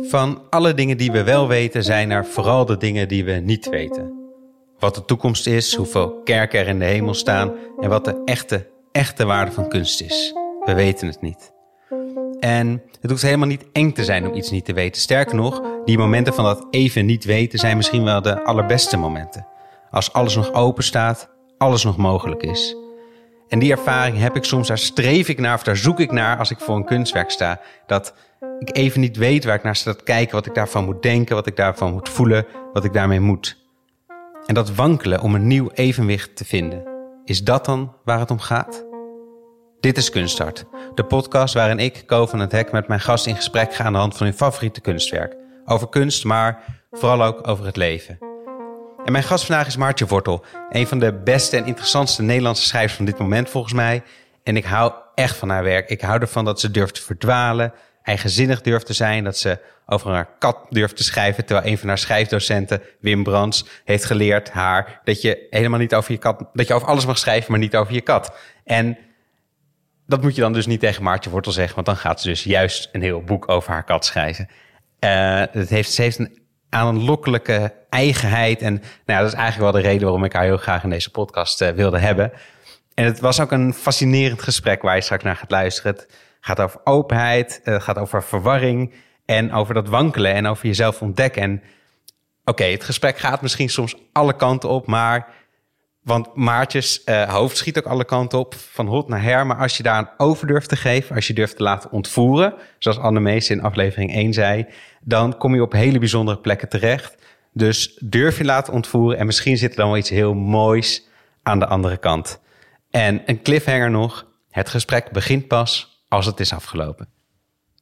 Van alle dingen die we wel weten, zijn er vooral de dingen die we niet weten. Wat de toekomst is, hoeveel kerken er in de hemel staan en wat de echte, echte waarde van kunst is. We weten het niet. En het hoeft helemaal niet eng te zijn om iets niet te weten. Sterker nog, die momenten van dat even niet weten zijn misschien wel de allerbeste momenten. Als alles nog open staat, alles nog mogelijk is. En die ervaring heb ik soms, daar streef ik naar of daar zoek ik naar als ik voor een kunstwerk sta. Dat ik even niet weet waar ik naar sta te kijken, wat ik daarvan moet denken, wat ik daarvan moet voelen, wat ik daarmee moet. En dat wankelen om een nieuw evenwicht te vinden, is dat dan waar het om gaat? Dit is Kunststart, de podcast waarin ik, Ko van het Hek, met mijn gast in gesprek ga aan de hand van hun favoriete kunstwerk. Over kunst, maar vooral ook over het leven. En mijn gast vandaag is Maartje Wortel, een van de beste en interessantste Nederlandse schrijvers van dit moment volgens mij. En ik hou echt van haar werk. Ik hou ervan dat ze durft te verdwalen, eigenzinnig durft te zijn, dat ze over haar kat durft te schrijven, terwijl een van haar schrijfdocenten, Wim Brands, heeft geleerd haar dat je helemaal niet over je kat, dat je over alles mag schrijven, maar niet over je kat. En dat moet je dan dus niet tegen Maartje Wortel zeggen, want dan gaat ze dus juist een heel boek over haar kat schrijven. Uh, het heeft, ze heeft een aanlokkelijke eigenheid. En nou dat is eigenlijk wel de reden waarom ik haar heel graag in deze podcast uh, wilde hebben. En het was ook een fascinerend gesprek waar je straks naar gaat luisteren. Het gaat over openheid, het gaat over verwarring en over dat wankelen en over jezelf ontdekken. En oké, het gesprek gaat misschien soms alle kanten op, maar want Maartjes uh, hoofd schiet ook alle kanten op, van hot naar her. Maar als je daar een over durft te geven, als je durft te laten ontvoeren, zoals Anne Mees in aflevering 1 zei, dan kom je op hele bijzondere plekken terecht. Dus durf je laten ontvoeren en misschien zit er dan wel iets heel moois aan de andere kant. En een cliffhanger nog, het gesprek begint pas als het is afgelopen.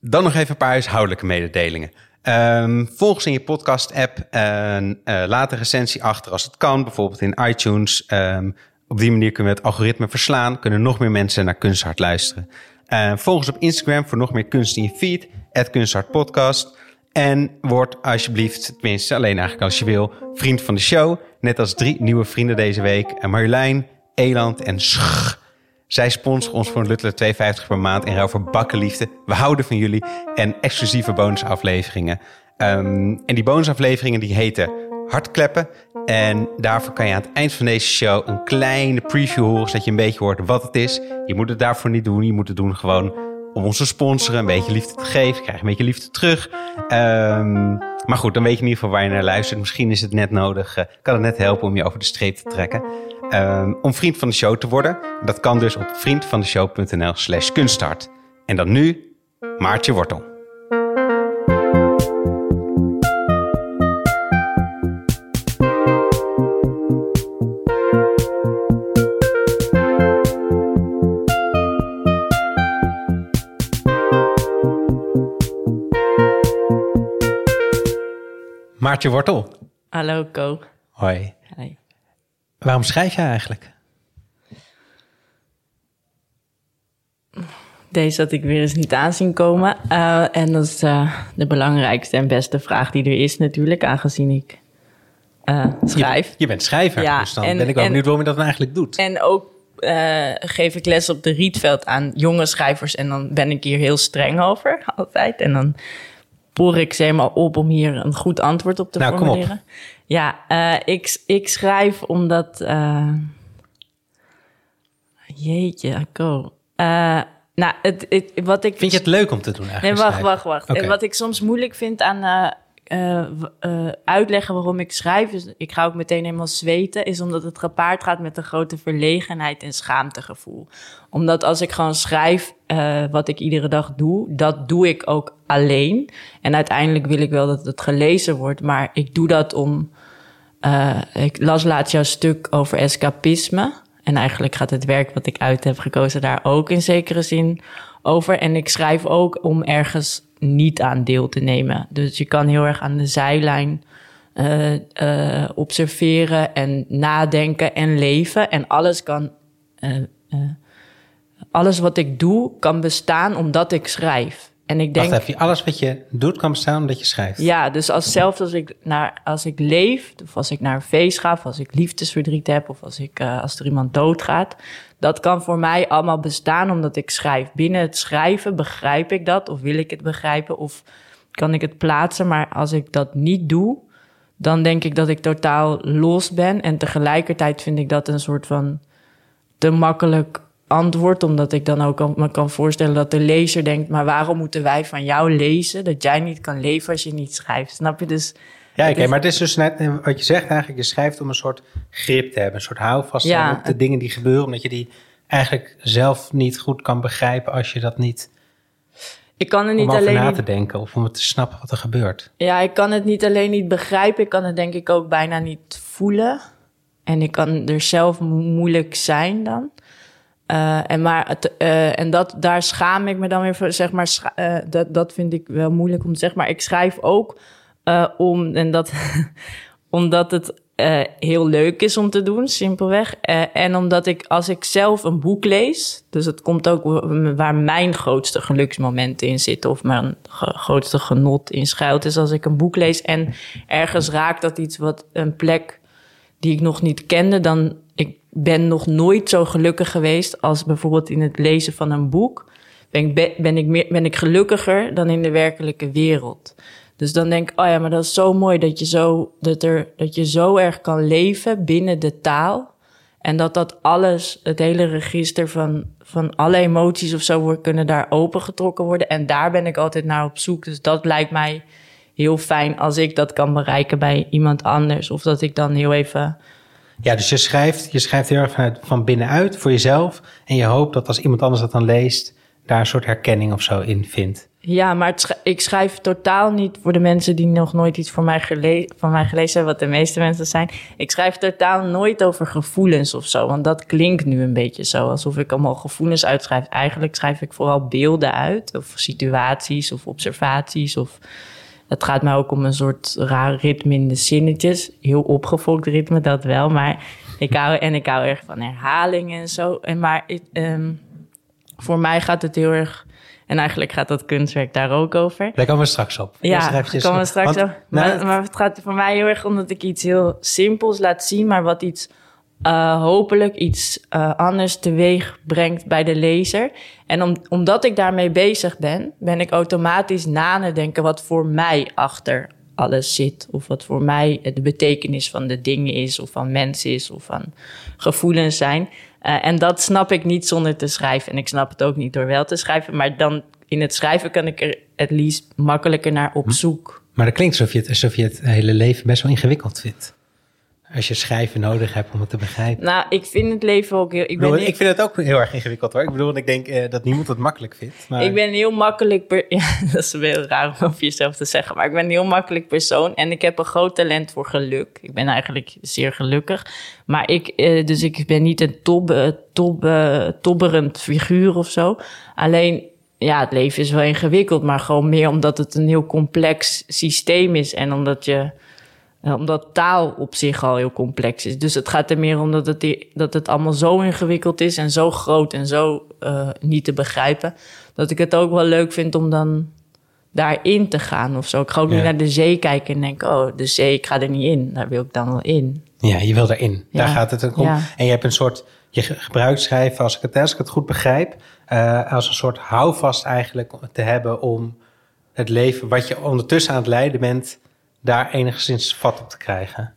Dan nog even een paar huishoudelijke mededelingen. Um, volg eens in je podcast-app en uh, laat een recensie achter als het kan, bijvoorbeeld in iTunes. Um, op die manier kunnen we het algoritme verslaan, kunnen nog meer mensen naar Kunsthart luisteren. Uh, volg ons op Instagram voor nog meer kunst in je feed, @kunsthartpodcast. En word alsjeblieft, tenminste alleen eigenlijk als je wil, vriend van de show. Net als drie nieuwe vrienden deze week. Marjolein, Eland en Sch. Zij sponsoren ons voor een luttele 2,50 per maand in ruil voor bakkenliefde. We houden van jullie en exclusieve bonusafleveringen. Um, en die bonusafleveringen die heten Hartkleppen. En daarvoor kan je aan het eind van deze show een kleine preview horen... zodat je een beetje hoort wat het is. Je moet het daarvoor niet doen. Je moet het doen gewoon om ons te sponsoren, een beetje liefde te geven. Je krijgt een beetje liefde terug. Um, maar goed, dan weet je in ieder geval waar je naar luistert. Misschien is het net nodig, uh, kan het net helpen om je over de streep te trekken. Um, om vriend van de show te worden. Dat kan dus op vriendvandeshow.nl slash kunststart. En dan nu, Maartje Wortel. Maartje Wortel. Hallo, Ko. Hoi. Waarom schrijf jij eigenlijk? Deze had ik weer eens niet aanzien komen. Uh, en dat is uh, de belangrijkste en beste vraag die er is natuurlijk, aangezien ik uh, schrijf. Je, je, bent schrijver, ja, dus dan en, ben ik wel benieuwd waarom je dat nou eigenlijk doet. En ook geef ik les op de Rietveld aan jonge schrijvers en dan ben ik hier heel streng over, altijd. En dan boor ik ze helemaal op om hier een goed antwoord op te nou, formuleren. Kom op. Ja, uh, ik, ik schrijf omdat. Uh, jeetje, go. Uh, nou, het, het, wat ik. Vind je het leuk om te doen eigenlijk? Nee, wacht, wacht, wacht. Okay. Wat ik soms moeilijk vind aan uh, uitleggen waarom ik schrijf, dus ik ga ook meteen helemaal zweten, is omdat het gepaard gaat met een grote verlegenheid en schaamtegevoel. Omdat als ik gewoon schrijf uh, wat ik iedere dag doe, dat doe ik ook alleen. En uiteindelijk wil ik wel dat het gelezen wordt, maar ik doe dat om. ik las laatst jouw stuk over escapisme. En eigenlijk gaat het werk wat ik uit heb gekozen daar ook in zekere zin over. En ik schrijf ook om ergens niet aan deel te nemen. Dus je kan heel erg aan de zijlijn uh, uh, observeren en nadenken en leven. En alles kan. Uh, alles wat ik doe kan bestaan omdat ik schrijf. En ik denk. Wacht even, alles wat je doet kan bestaan omdat je schrijft. Ja, dus als zelfs als ik naar als ik leef, of als ik naar een feest ga, of als ik liefdesverdriet heb, of als ik als er iemand doodgaat, dat kan voor mij allemaal bestaan omdat ik schrijf. Binnen het schrijven begrijp ik dat, of wil ik het begrijpen, of kan ik het plaatsen. Maar als ik dat niet doe, dan denk ik dat ik totaal los ben. En tegelijkertijd vind ik dat een soort van te makkelijk antwoord. Omdat ik dan ook me kan voorstellen dat de lezer denkt... maar waarom moeten wij van jou lezen dat jij niet kan leven als je niet schrijft? Snap je? Dus... Ja, oké, maar het is dus net eh, wat je zegt eigenlijk. Je schrijft om een soort grip te hebben, een soort houvast hebben op de dingen die gebeuren, omdat je die eigenlijk zelf niet goed kan begrijpen als je dat niet. Ik kan het niet om alleen na te denken of om te snappen wat er gebeurt. Ja, ik kan het niet alleen niet begrijpen, ik kan het denk ik ook bijna niet voelen. En ik kan er zelf moeilijk zijn dan. Uh, en, maar het, uh, en dat, daar schaam ik me dan weer voor, zeg maar, uh, dat, dat vind ik wel moeilijk om te zeggen. Maar ik schrijf ook om, en dat, omdat het heel leuk is om te doen, simpelweg. En omdat ik, als ik zelf een boek lees, dus het komt ook waar mijn grootste geluksmomenten in zitten, of mijn grootste genot in schuilt, is als ik een boek lees en ergens raakt dat iets wat een plek die ik nog niet kende, dan ik ben nog nooit zo gelukkig geweest als bijvoorbeeld in het lezen van een boek. Ben ik, ben ik, meer, ben ik gelukkiger dan in de werkelijke wereld. Dus dan denk ik, oh ja, maar dat is zo mooi dat je zo, dat er, dat je zo erg kan leven binnen de taal. En dat dat alles, het hele register van, van alle emoties of zo, kunnen daar opengetrokken worden. En daar ben ik altijd naar op zoek. Dus dat lijkt mij heel fijn als ik dat kan bereiken bij iemand anders. Of dat ik dan heel even. Ja, dus je schrijft, je schrijft heel erg van, van binnenuit voor jezelf. En je hoopt dat als iemand anders dat dan leest, daar een soort herkenning of zo in vindt. Ja, maar ik schrijf totaal niet voor de mensen die nog nooit iets van mij, van mij gelezen hebben, wat de meeste mensen zijn. Ik schrijf totaal nooit over gevoelens of zo, want dat klinkt nu een beetje zo, alsof ik allemaal gevoelens uitschrijf. Eigenlijk schrijf ik vooral beelden uit, of situaties of observaties. Of het gaat mij ook om een soort raar ritme in de zinnetjes. Heel opgefokt ritme, dat wel, maar ik hou, en ik hou erg van herhalingen en zo. En maar um, voor mij gaat het heel erg en eigenlijk gaat dat kunstwerk daar ook over. Daar komen we straks op. Ja, daar komen we straks op. Maar, maar, het gaat voor mij heel erg om dat ik iets heel simpels laat zien, maar wat iets uh, hopelijk iets uh, anders teweeg brengt bij de lezer. En om, omdat ik daarmee bezig ben, ben ik automatisch na te denken wat voor mij achter alles zit. Of wat voor mij de betekenis van de dingen is, of van mensen is, of van gevoelens zijn. Uh, en dat snap ik niet zonder te schrijven. En ik snap het ook niet door wel te schrijven. Maar dan in het schrijven kan ik er het liefst makkelijker naar op hm. zoek. Maar dat klinkt alsof je het, alsof je het hele leven best wel ingewikkeld vindt. Als je schrijven nodig hebt om het te begrijpen. Nou, ik vind het leven ook heel... Ik, ben ik vind het ook heel erg ingewikkeld hoor. Ik bedoel, ik denk uh, dat niemand het makkelijk vindt. Maar... Ik ben heel makkelijk... Per... Ja, dat is wel raar om over jezelf te zeggen. Maar ik ben een heel makkelijk persoon. En ik heb een groot talent voor geluk. Ik ben eigenlijk zeer gelukkig. Maar ik... Uh, dus ik ben niet een top, top, tobberend figuur of zo. Alleen ja, het leven is wel ingewikkeld, maar gewoon meer omdat het een heel complex systeem is en omdat je omdat taal op zich al heel complex is. Dus het gaat er meer om dat het, die, dat het allemaal zo ingewikkeld is en zo groot en zo uh, niet te begrijpen. Dat ik het ook wel leuk vind om dan daarin te gaan of zo. Ik ga ook ja. nu naar de zee kijken en denk, oh, de zee, ik ga er niet in. Daar wil ik dan wel in. Ja, je wil erin. Ja. Daar gaat het om. Ja. En je hebt een soort, je gebruikt schrijven, als ik het, als ik het goed begrijp, uh, als een soort houvast eigenlijk te hebben om het leven wat je ondertussen aan het leiden bent daar enigszins vat op te krijgen.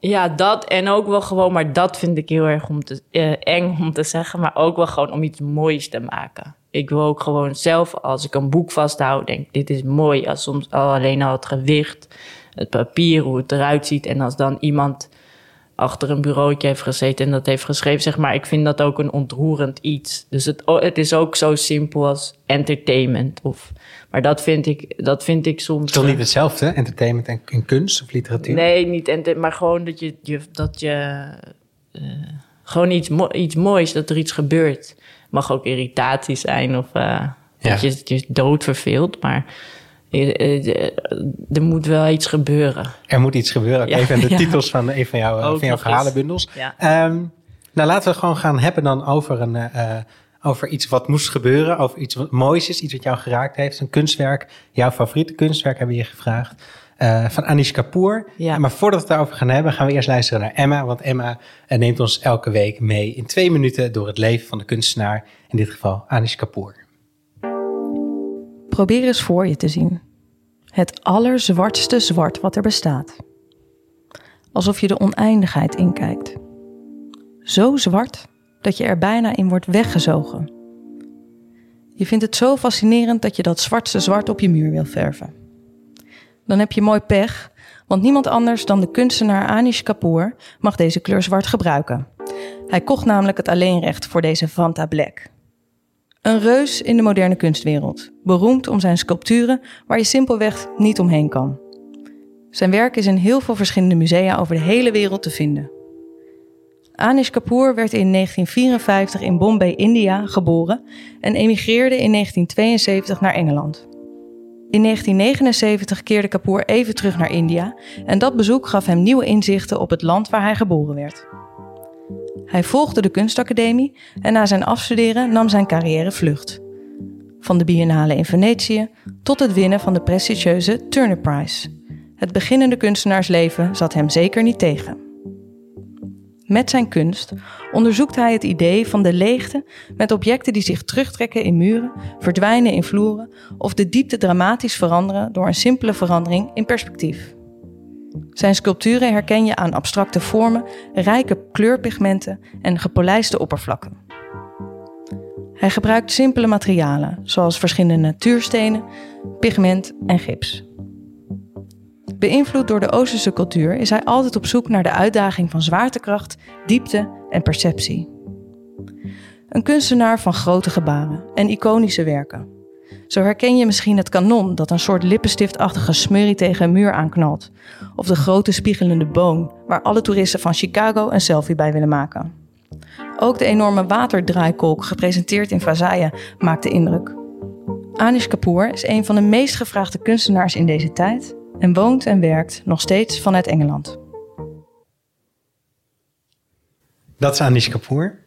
Ja, dat en ook wel gewoon, maar dat vind ik heel erg om te, uh, eng om te zeggen, maar ook wel gewoon om iets moois te maken. Ik wil ook gewoon zelf, als ik een boek vasthoud, denk dit is mooi. Als soms al alleen al het gewicht, het papier, hoe het eruit ziet. En als dan iemand achter een bureautje heeft gezeten en dat heeft geschreven, zeg maar, ik vind dat ook een ontroerend iets. Dus het, het is ook zo simpel als entertainment. Of, maar dat vind ik, dat vind ik soms. Het is toch niet hetzelfde, entertainment en, en, kunst of literatuur? Nee, niet enter, maar gewoon dat je, je dat je uh, gewoon iets, mo iets moois, dat er iets gebeurt. Mag ook irritatie zijn of uh, ja. dat je je dood verveelt, maar er moet wel iets gebeuren. Er moet iets gebeuren. Ja, Even de titels van een van, jou, van jouw verhalenbundels. Um, nou, laten we gewoon gaan hebben dan over, een, uh, over iets wat moest gebeuren. Over iets wat moois is, iets wat jou geraakt heeft. Een kunstwerk, jouw favoriete kunstwerk hebben we je gevraagd. Uh, van Anish Kapoor. Ja. Maar voordat we het daarover gaan hebben, gaan we eerst luisteren naar Emma. Want Emma uh, neemt ons elke week mee in twee minuten door het leven van de kunstenaar. In dit geval Anish Kapoor. Probeer eens voor je te zien. Het allerzwartste zwart wat er bestaat. Alsof je de oneindigheid inkijkt. Zo zwart dat je er bijna in wordt weggezogen. Je vindt het zo fascinerend dat je dat zwartste zwart op je muur wil verven. Dan heb je mooi pech, want niemand anders dan de kunstenaar Anish Kapoor mag deze kleur zwart gebruiken. Hij kocht namelijk het alleenrecht voor deze Vanta Black. Een reus in de moderne kunstwereld, beroemd om zijn sculpturen waar je simpelweg niet omheen kan. Zijn werk is in heel veel verschillende musea over de hele wereld te vinden. Anish Kapoor werd in 1954 in Bombay, India geboren en emigreerde in 1972 naar Engeland. In 1979 keerde Kapoor even terug naar India en dat bezoek gaf hem nieuwe inzichten op het land waar hij geboren werd. Hij volgde de kunstacademie en na zijn afstuderen nam zijn carrière vlucht. Van de biennale in Venetië tot het winnen van de prestigieuze Turner Prize. Het beginnende kunstenaarsleven zat hem zeker niet tegen. Met zijn kunst onderzoekt hij het idee van de leegte met objecten die zich terugtrekken in muren, verdwijnen in vloeren of de diepte dramatisch veranderen door een simpele verandering in perspectief. Zijn sculpturen herken je aan abstracte vormen, rijke kleurpigmenten en gepolijste oppervlakken. Hij gebruikt simpele materialen, zoals verschillende natuurstenen, pigment en gips. Beïnvloed door de Oosterse cultuur is hij altijd op zoek naar de uitdaging van zwaartekracht, diepte en perceptie. Een kunstenaar van grote gebaren en iconische werken. Zo herken je misschien het kanon dat een soort lippenstiftachtige smurrie tegen een muur aanknalt. Of de grote spiegelende boom waar alle toeristen van Chicago een selfie bij willen maken. Ook de enorme waterdraaikolk gepresenteerd in Vazaille maakte indruk. Anish Kapoor is een van de meest gevraagde kunstenaars in deze tijd en woont en werkt nog steeds vanuit Engeland. Dat is Anish Kapoor.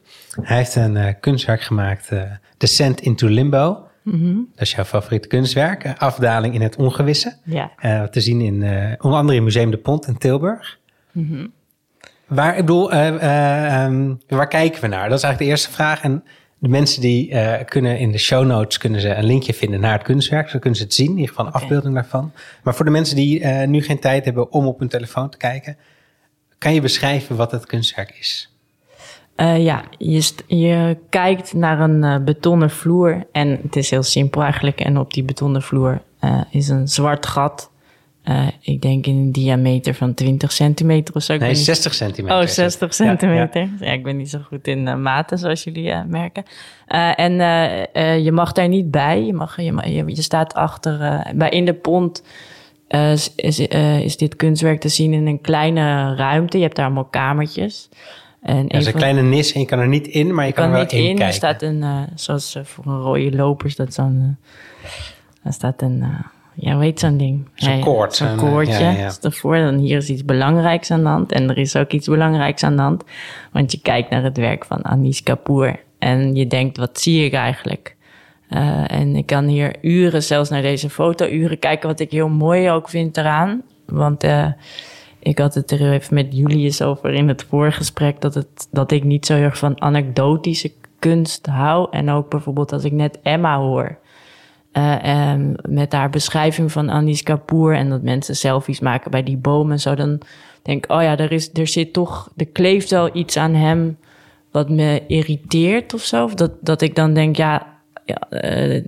Hij heeft een uh, kunstwerk gemaakt, uh, Descent into Limbo. Mm Dat is jouw favoriete kunstwerk. Uh, afdaling in het ongewisse. Ja. te zien in onder andere in Museum de Pont in Tilburg. Mm -hmm. Waar, ik bedoel, um, waar kijken we naar? Dat is eigenlijk de eerste vraag. En de mensen die uh, kunnen in de show notes kunnen ze een linkje vinden naar het kunstwerk. Zo kunnen ze het zien, in ieder geval een afbeelding daarvan. Maar voor de mensen die uh, nu geen tijd hebben om op hun telefoon te kijken, kan je beschrijven wat het kunstwerk is? Uh, ja, je, je, kijkt naar een betonnen vloer en het is heel simpel eigenlijk. En op die betonnen vloer is een zwart gat uh, ik denk in een diameter van 20 centimeter of zo. Nee, 60 centimeter. Oh, 60 centimeter. Ja, ja. ik ben niet zo goed in uh, maten, zoals jullie uh, merken. en je mag daar niet bij. Je, mag, je, je, je staat achter. bij in de pont is, is, dit kunstwerk te zien in een kleine ruimte. Je hebt daar allemaal kamertjes. En er is een kleine nis en je kan er niet in, maar je, kan, er wel niet in. Kijken. Er staat een, zoals voor een rode loper, dat zo'n. er staat een ja, weet zo'n ding? Zo'n koord. Zo'n koordje. Ja, ja. Ervoor, dan hier is iets belangrijks aan de hand. En er is ook iets belangrijks aan de hand. Want je kijkt naar het werk van Anis Kapoor. En je denkt, wat zie ik eigenlijk? Uh, en ik kan hier uren, zelfs naar deze foto, uren kijken. Wat ik heel mooi ook vind eraan. Want uh, ik had het er even met Julius over in het voorgesprek. Dat, het, dat ik niet zo erg van anekdotische kunst hou. En ook bijvoorbeeld als ik net Emma hoor uh, met haar beschrijving van Anis Kapoor en dat mensen selfies maken bij die bomen en zo, dan denk ik, oh ja, er, is, er zit toch, er kleeft wel iets aan hem wat me irriteert of zo. Dat, dat ik dan denk, ja, ja uh,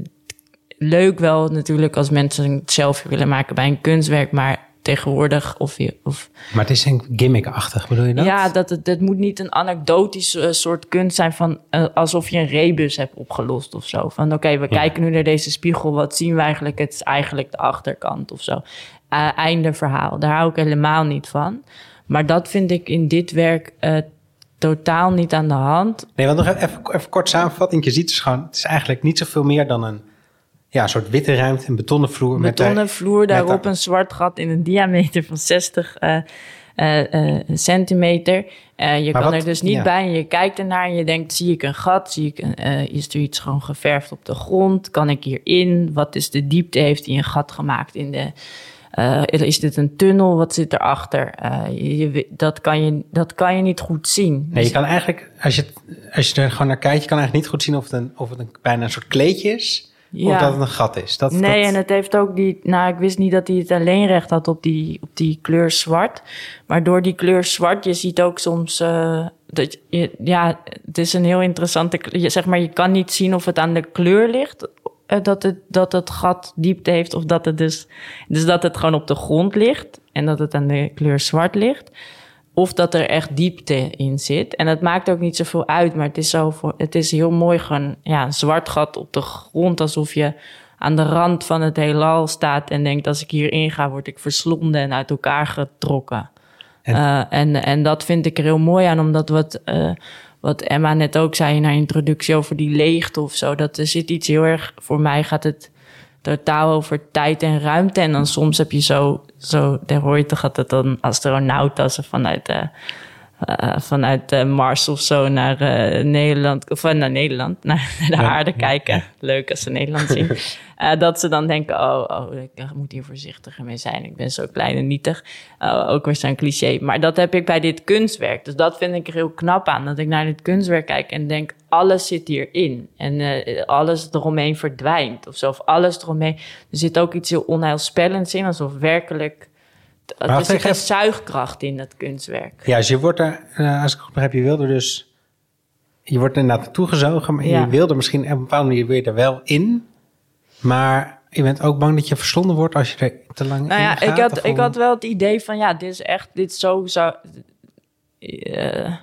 leuk wel natuurlijk als mensen een selfie willen maken bij een kunstwerk, maar tegenwoordig. Of, of, maar het is een gimmickachtig, bedoel je dat? Ja, dat, het, het moet niet een anekdotisch uh, soort kunst zijn van uh, alsof je een rebus hebt opgelost of zo. Van oké, okay, we ja. kijken nu naar deze spiegel, wat zien we eigenlijk? Het is eigenlijk de achterkant of zo. Uh, einde verhaal, daar hou ik helemaal niet van. Maar dat vind ik in dit werk totaal niet aan de hand. Nee, want nog even, even kort samenvatting. Je ziet dus gewoon, het is eigenlijk niet zoveel meer dan een ja, een soort witte ruimte, een betonnen vloer. Betonnen met vloer, daarop een zwart gat in een diameter van 60 uh, uh, centimeter. Uh, je kan wat, er dus niet ja. bij en je kijkt ernaar en je denkt, zie ik een gat? Zie ik een, uh, is er iets gewoon geverfd op de grond? Kan ik hierin? Wat is de diepte? Heeft hij een gat gemaakt in de... Uh, is dit een tunnel? Wat zit erachter? Uh, je, dat, kan je, dat kan je niet goed zien. Nee, je kan eigenlijk, als je, als je er gewoon naar kijkt, je kan eigenlijk niet goed zien of het, een, of het een, bijna een soort kleedje is Of dat het een gat is? Dat, nee, en het heeft ook die... Nou, ik wist niet dat hij het alleen recht had op die, op die kleur zwart. Maar door die kleur zwart, je ziet ook soms... Uh, dat je, ja, het is een heel interessante... Je, zeg maar, je kan niet zien of het aan de kleur ligt... Uh, dat, het, dat het gat diepte heeft of dat het dus... Dus dat het gewoon op de grond ligt en dat het aan de kleur zwart ligt of dat er echt diepte in zit. En het maakt ook niet zoveel uit, maar het is, zo voor, het is heel mooi gewoon ja, een zwart gat op de grond, alsof je aan de rand van het heelal staat en denkt: als ik hierin ga, word ik verslonden en uit elkaar getrokken. En, uh, en, en dat vind ik er heel mooi aan, omdat wat, uh, wat Emma net ook zei in haar introductie over die leegte of zo, dat er zit iets heel erg, voor mij gaat het totaal over tijd en ruimte. En dan soms heb je zo, zo daar hoor je toch het dan astronaut als ze vanuit, uh, uh, vanuit uh, Mars of zo naar Nederland, of naar Nederland, naar, naar de aarde kijken. Leuk als ze Nederland zien. dat ze dan denken, oh, oh, ik moet hier voorzichtiger mee zijn. Ik ben zo klein en nietig. ook weer zo'n cliché. Maar dat heb ik bij dit kunstwerk. Dus dat vind ik er heel knap aan. Dat ik naar dit kunstwerk kijk en denk, alles zit hierin. En alles eromheen verdwijnt. Of zo, of alles eromheen. Er zit ook iets heel onheilspellends in. Alsof werkelijk... Maar er zit een zuigkracht in dat kunstwerk. Ja, dus je wordt er, uh, als ik goed begrijp, je wilde dus... Je wordt er naartoe gezogen, maar ja. je wilde misschien op een bepaalde manier weer er wel in. Maar je bent ook bang dat je verslonden wordt als je er te lang nou in ja, gaat? Ik had, ik had wel het idee van, ja, dit is echt, dit is zo... zo uh,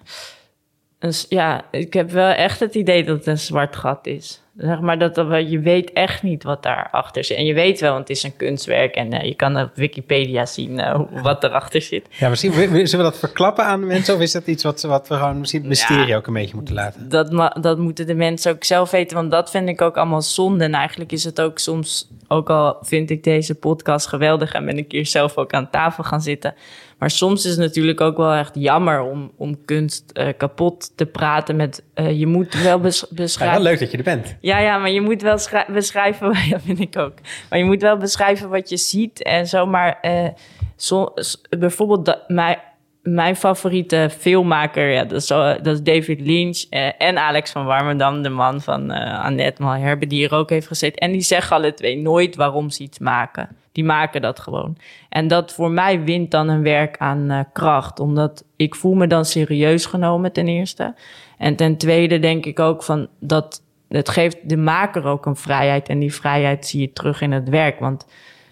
dus ja, ik heb wel echt het idee dat het een zwart gat is. Zeg maar dat je weet echt niet wat daarachter zit. En je weet wel, want het is een kunstwerk en uh, je kan op Wikipedia zien uh, wat erachter zit. Ja, misschien zullen we dat verklappen aan de mensen of is dat iets wat, wat we gewoon misschien het mysterie ja, ook een beetje moeten laten? Dat, dat moeten de mensen ook zelf weten, want dat vind ik ook allemaal zonde. En eigenlijk is het ook soms, ook al vind ik deze podcast geweldig en ben ik hier zelf ook aan tafel gaan zitten maar soms is het natuurlijk ook wel echt jammer om, om kunst uh, kapot te praten met... Uh, je moet wel bes beschrijven... Ja, leuk dat je er bent. Ja, ja, maar je moet wel beschrijven... Ja, vind ik ook. Maar je moet wel beschrijven wat je ziet en zo. Maar uh, so, bijvoorbeeld dat, mijn, mijn favoriete filmmaker, ja, dat, is, dat is David Lynch en Alex van Warmerdam, de man van Annette Malherbe, die hier ook heeft gezeten. En die zeggen alle twee nooit waarom ze iets maken. Die maken dat gewoon. En dat voor mij wint dan een werk aan uh, kracht. Omdat ik voel me dan serieus genomen ten eerste. En ten tweede denk ik ook van dat het geeft de maker ook een vrijheid. En die vrijheid zie je terug in het werk. Want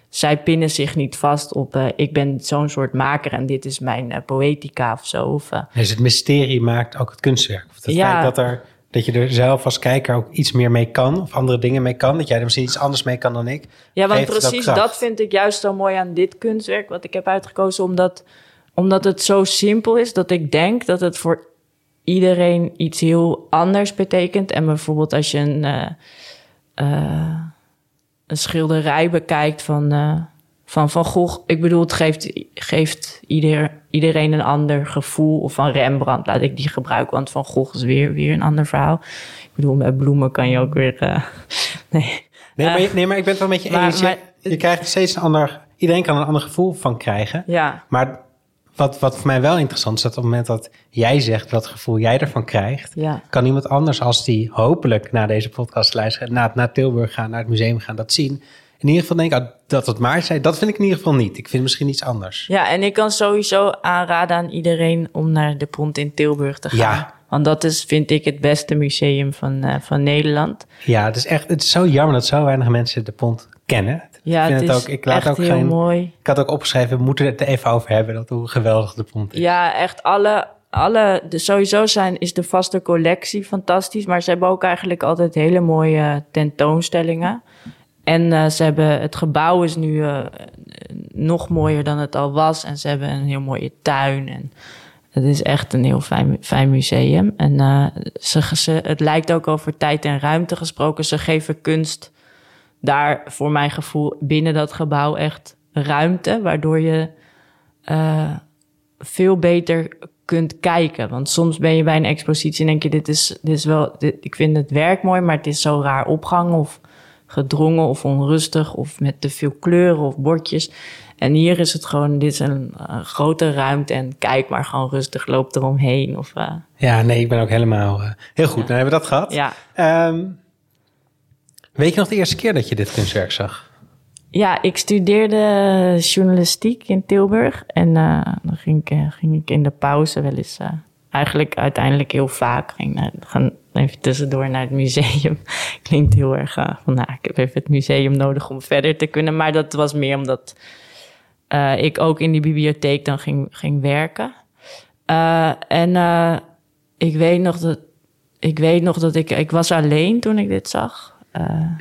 zij pinnen zich niet vast op uh, ik ben zo'n soort maker en dit is mijn uh, poëtica of zo. Of, dus het mysterie maakt ook het kunstwerk. Of het ja, feit dat er dat je er zelf als kijker ook iets meer mee kan of andere dingen mee kan. Dat jij er misschien iets anders mee kan dan ik. Ja, want precies dat, vind ik juist zo mooi aan dit kunstwerk wat ik heb uitgekozen. Omdat, omdat het zo simpel is dat ik denk dat het voor iedereen iets heel anders betekent. En bijvoorbeeld als je een, uh, uh, een schilderij bekijkt van... Uh, van Van Gogh, ik bedoel, het geeft, geeft ieder, iedereen een ander gevoel. Of van Rembrandt, laat ik die gebruiken, want Van Gogh is weer, weer een ander verhaal. Ik bedoel, met bloemen kan je ook weer... Uh, nee. Nee, maar, uh, nee, maar ik ben het wel met je eens. Je, je, krijgt steeds een ander... Iedereen kan een ander gevoel van krijgen. Ja. Maar wat, wat voor mij wel interessant is, dat op het moment dat jij zegt wat gevoel jij ervan krijgt, ja. kan iemand anders als die hopelijk naar deze podcast luisteren, naar, naar Tilburg gaan, naar het museum gaan, dat zien in ieder geval denk ik ah, dat het maar zei. Dat vind ik in ieder geval niet. Ik vind misschien iets anders. Ja, en ik kan sowieso aanraden aan iedereen om naar de Pont in Tilburg te gaan. Ja. Want dat is, vind ik, het beste museum van, uh, van Nederland. Ja, het is echt het is zo jammer dat zo weinig mensen de Pont kennen. Ja, ik vind het, het ook, ik laat ook geen, mooi. Ik had ook opgeschreven, we moeten het er even over hebben, dat hoe geweldig de Pont is. Ja, echt alle, alle de, sowieso zijn, is de vaste collectie fantastisch. Maar ze hebben ook eigenlijk altijd hele mooie tentoonstellingen. En uh, ze hebben, het gebouw is nu uh, nog mooier dan het al was. En ze hebben een heel mooie tuin. En het is echt een heel fijn, fijn museum. En uh, ze, het lijkt ook over tijd en ruimte gesproken. Ze geven kunst daar, voor mijn gevoel, binnen dat gebouw echt ruimte. Waardoor je veel beter kunt kijken. Want soms ben je bij een expositie en denk je, dit is, dit is wel, ik vind het werk mooi, maar het is zo raar opgang of gedrongen of onrustig of met te veel kleuren of bordjes. En hier is het gewoon, dit is een, een grote ruimte en kijk maar gewoon rustig, loop eromheen. Of, uh... Ja, nee, ik ben ook helemaal uh, heel goed. Ja. Dan hebben we dat gehad. Ja. Um, Weet je nog de eerste keer dat je dit kunstwerk zag? Ja, ik studeerde journalistiek in Tilburg. En dan ging ik, ging ik in de pauze wel eens... Uh, eigenlijk uiteindelijk heel vaak ging naar, gaan even tussendoor naar het museum. Klinkt heel erg van, nou, ik heb even het museum nodig om verder te kunnen. Maar dat was meer omdat ik ook in die bibliotheek dan ging, ging werken. en ik weet nog dat ik weet nog dat ik, ik was alleen toen ik dit zag. Uh,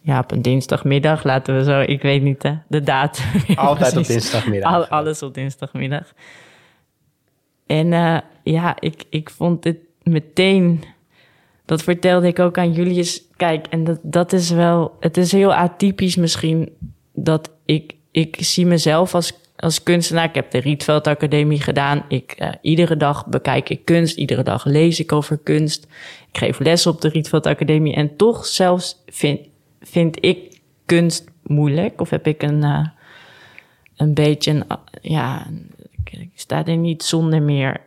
ja, op een dinsdagmiddag, laten we zo, ik weet niet hè, de datum. Altijd op dinsdagmiddag. Al, alles op dinsdagmiddag. En uh, ja, ik, ik vond het meteen, dat vertelde ik ook aan Julius. Kijk, en dat, dat is wel, het is heel atypisch misschien dat ik, ik zie mezelf als als kunstenaar. Ik heb de Rietveld Academie gedaan. Ik, uh, iedere dag bekijk ik kunst. Iedere dag lees ik over kunst. Ik geef les op de Rietveld Academie. En toch zelfs vind, vind ik kunst moeilijk. Of heb ik een, uh, een beetje een... ja, ik sta er niet zonder meer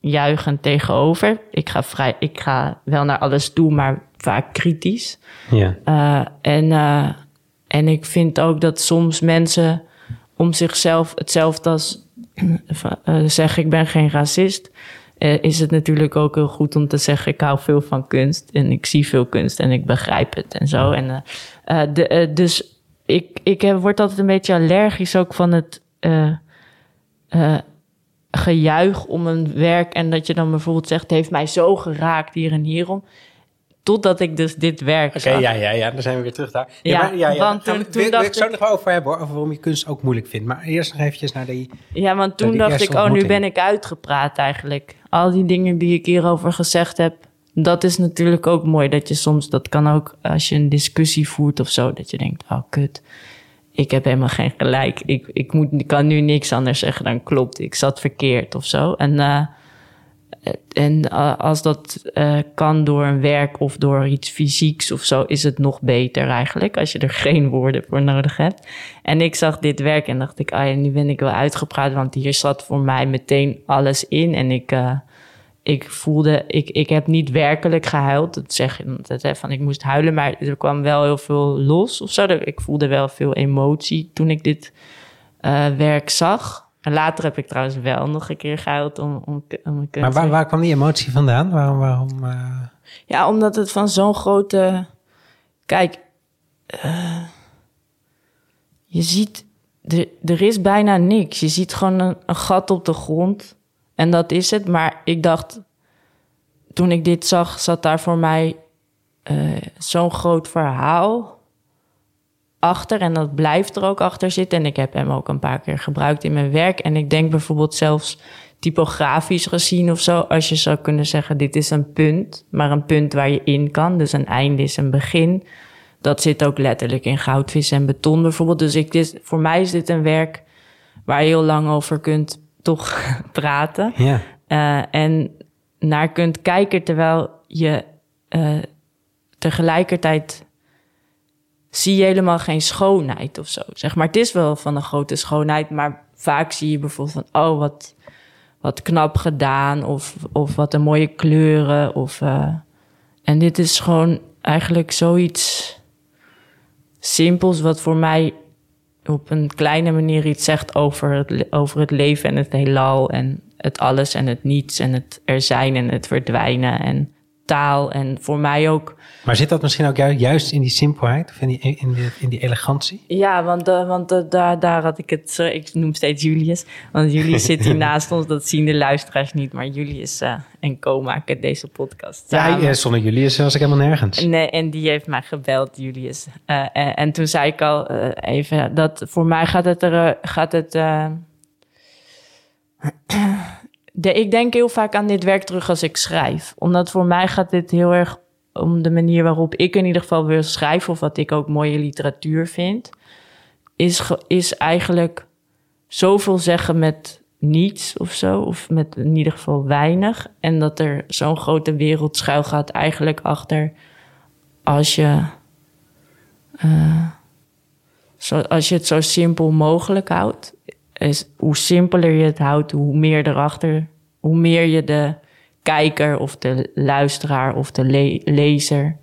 juichend tegenover. Ik ga, vrij, ik ga wel naar alles toe, maar vaak kritisch. Ja. Uh, en, en ik vind ook dat soms mensen om zichzelf hetzelfde als uh, zeggen ik ben geen racist, is het natuurlijk ook heel goed om te zeggen ik hou veel van kunst en ik zie veel kunst en ik begrijp het en zo. En, de, dus ik, ik word altijd een beetje allergisch ook van het gejuich om een werk en dat je dan bijvoorbeeld zegt het heeft mij zo geraakt hier en hierom. Totdat ik dus dit werk Oké, ja, ja, ja, dan zijn we weer terug daar. Ja, maar, ja, ja. want toen, dacht ik... zo nog over hebben, hoor, over waarom je kunst ook moeilijk vindt. Maar eerst nog eventjes naar die Ja, want toen dacht ik, oh, nu ben ik uitgepraat eigenlijk. Al die dingen die ik hierover gezegd heb, dat is natuurlijk ook mooi. Dat je soms, dat kan ook als je een discussie voert of zo, dat je denkt, oh, kut. Ik heb helemaal geen gelijk. Ik, ik, moet, kan nu niks anders zeggen dan klopt. Ik zat verkeerd of zo. En... Uh, en eh, als dat uh, kan door een werk of door iets fysieks of zo, is het nog beter eigenlijk. Als je er geen woorden voor nodig hebt. En ik zag dit werk en dacht ik, ah ja, nu ben ik wel uitgepraat, want hier zat voor mij meteen alles in. En ik, ik voelde, ik, ik heb niet werkelijk gehuild. Dat zeg je dat, van ik moest huilen, maar er kwam wel heel veel los of zo. Ik voelde wel veel emotie toen ik dit werk zag. En later heb ik trouwens wel nog een keer gehuild om, om, om Maar waar, waar kwam die emotie vandaan? Waarom? waarom uh... Ja, omdat het van zo'n grote. Kijk, uh, je ziet, er, er is bijna niks. Je ziet gewoon een, een, gat op de grond. En dat is het. Maar ik dacht, toen ik dit zag, zat daar voor mij uh, zo'n groot verhaal achter en dat blijft er ook achter zitten. En ik heb hem ook een paar keer gebruikt in mijn werk. En ik denk bijvoorbeeld zelfs typografisch gezien of zo, als je zou kunnen zeggen: dit is een punt, maar een punt waar je in kan. Dus een einde is een begin. Dat zit ook letterlijk in goudvis en beton bijvoorbeeld. Dus ik, dit, voor mij is dit een werk waar je heel lang over kunt toch praten. Ja. Uh, en naar kunt kijken terwijl je uh, tegelijkertijd zie je helemaal geen schoonheid of zo. Zeg maar, het is wel van een grote schoonheid, maar vaak zie je bijvoorbeeld van, oh, wat, wat knap gedaan, of, of wat een mooie kleuren. Of, uh, en dit is gewoon eigenlijk zoiets simpels, wat voor mij op een kleine manier iets zegt over het, over het leven en het heelal en het alles en het niets en het er zijn en het verdwijnen en taal en voor mij ook. Maar zit dat misschien ook juist in die simpelheid of in die, in die, in die elegantie? Ja, want, uh, want uh, daar, daar had ik het, uh, ik noem steeds Julius, want Julius zit hier naast ons, dat zien de luisteraars niet, maar Julius en Co maken deze podcast samen. Ja, zonder Julius was ik helemaal nergens. Nee, en die heeft mij gebeld, Julius. En, en, toen zei ik al even dat voor mij gaat het er, gaat het ik denk heel vaak aan dit werk terug als ik schrijf. Omdat voor mij gaat dit heel erg om de manier waarop ik in ieder geval wil schrijven, of wat ik ook mooie literatuur vind, is, is eigenlijk zoveel zeggen met niets of zo, of met in ieder geval weinig. En dat er zo'n grote wereld schuil gaat eigenlijk achter als je, uh, zo, als je het zo simpel mogelijk houdt is hoe simpeler je het houdt, hoe meer erachter, hoe meer je de kijker of de luisteraar of de lezer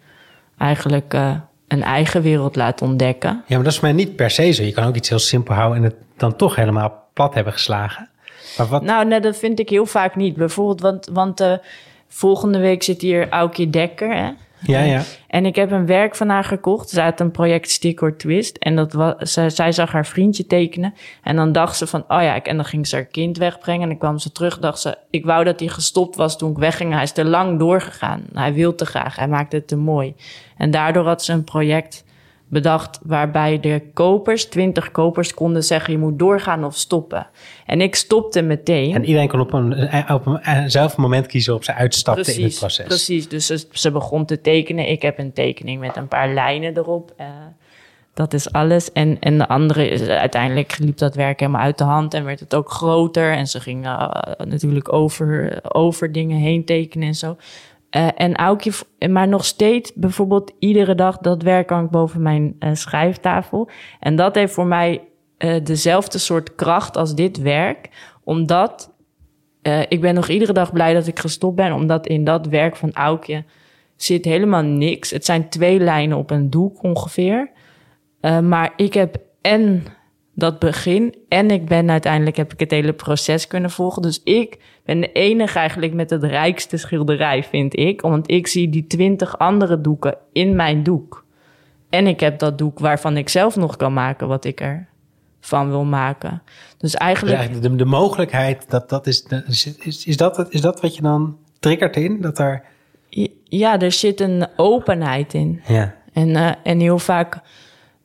eigenlijk uh, een eigen wereld laat ontdekken. Ja, maar dat is mij niet per se zo. Je kan ook iets heel simpel houden en het dan toch helemaal plat hebben geslagen. Maar wat... Nou, nee, dat vind ik heel vaak niet. Bijvoorbeeld, want, want uh, volgende week zit hier Aukje Dekker, hè? Ja, ja. En ik heb een werk van haar gekocht. Ze had een project Stick or Twist. En dat was, ze, zij zag haar vriendje tekenen. En dan dacht ze van, oh ja, en dan ging ze haar kind wegbrengen. En dan kwam ze terug, dacht ze, ik wou dat hij gestopt was toen ik wegging. Hij is te lang doorgegaan. Hij wil te graag. Hij maakte het te mooi. En daardoor had ze een project bedacht waarbij de kopers, 20 kopers, konden zeggen je moet doorgaan of stoppen. En ik stopte meteen. En iedereen kon op een, op een zelf moment kiezen op ze uitstapte in het proces. Precies, dus ze, ze, begon te tekenen. Ik heb een tekening met een paar lijnen erop. Uh, dat is alles. En, en de andere, is, uiteindelijk liep dat werk helemaal uit de hand en werd het ook groter. En ze ging uh, natuurlijk over, over dingen heen tekenen en zo. Uh, en Aukje, maar nog steeds bijvoorbeeld iedere dag dat werk hangt boven mijn uh, schrijftafel. En dat heeft voor mij uh, dezelfde soort kracht als dit werk. Omdat ik ben nog iedere dag blij dat ik gestopt ben. Omdat in dat werk van Aukje zit helemaal niks. Het zijn twee lijnen op een doek ongeveer. maar ik heb en dat begin. En ik ben uiteindelijk heb ik het hele proces kunnen volgen. Dus ik ben de enige eigenlijk met het rijkste schilderij, vind ik. Want ik zie die twintig andere doeken in mijn doek. En ik heb dat doek waarvan ik zelf nog kan maken wat ik er van wil maken. Dus eigenlijk... Dus de, de, mogelijkheid, dat, dat is, is, is, dat, is dat wat je dan triggert in? Dat er... Ja, er zit een openheid in. Ja. En, uh, en heel vaak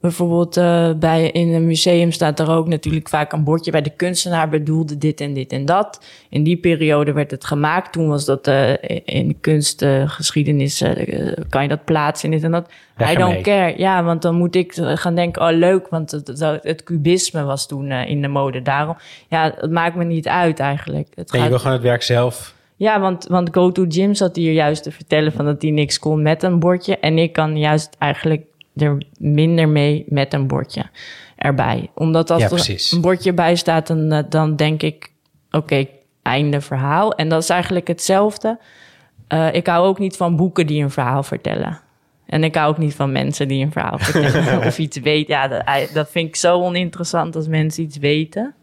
Bijvoorbeeld uh, bij, in een museum staat er ook natuurlijk vaak een bordje bij de kunstenaar bedoelde dit en dit en dat. In die periode werd het gemaakt. Toen was dat uh, in de kunstgeschiedenis, uh, kan je dat plaatsen in dit en dat. I don't care. Ja, want dan moet ik gaan denken, oh leuk, want het, het, cubisme was toen in de mode. Daarom, ja, het maakt me niet uit eigenlijk. Het nee, gaat... je wil gewoon het werk zelf ja, want, want Go to Gym zat hier juist te vertellen van dat hij niks kon met een bordje. En ik kan juist eigenlijk er minder mee met een bordje erbij. Omdat als er een bordje bij staat, dan, eh, dan denk ik, oké, einde verhaal. En dat is eigenlijk hetzelfde. Uh, ik hou ook niet van boeken die een verhaal vertellen. En ik hou ook niet van mensen die een verhaal vertellen of iets weten. Ja, dat, dat vind ik zo oninteressant als mensen iets weten.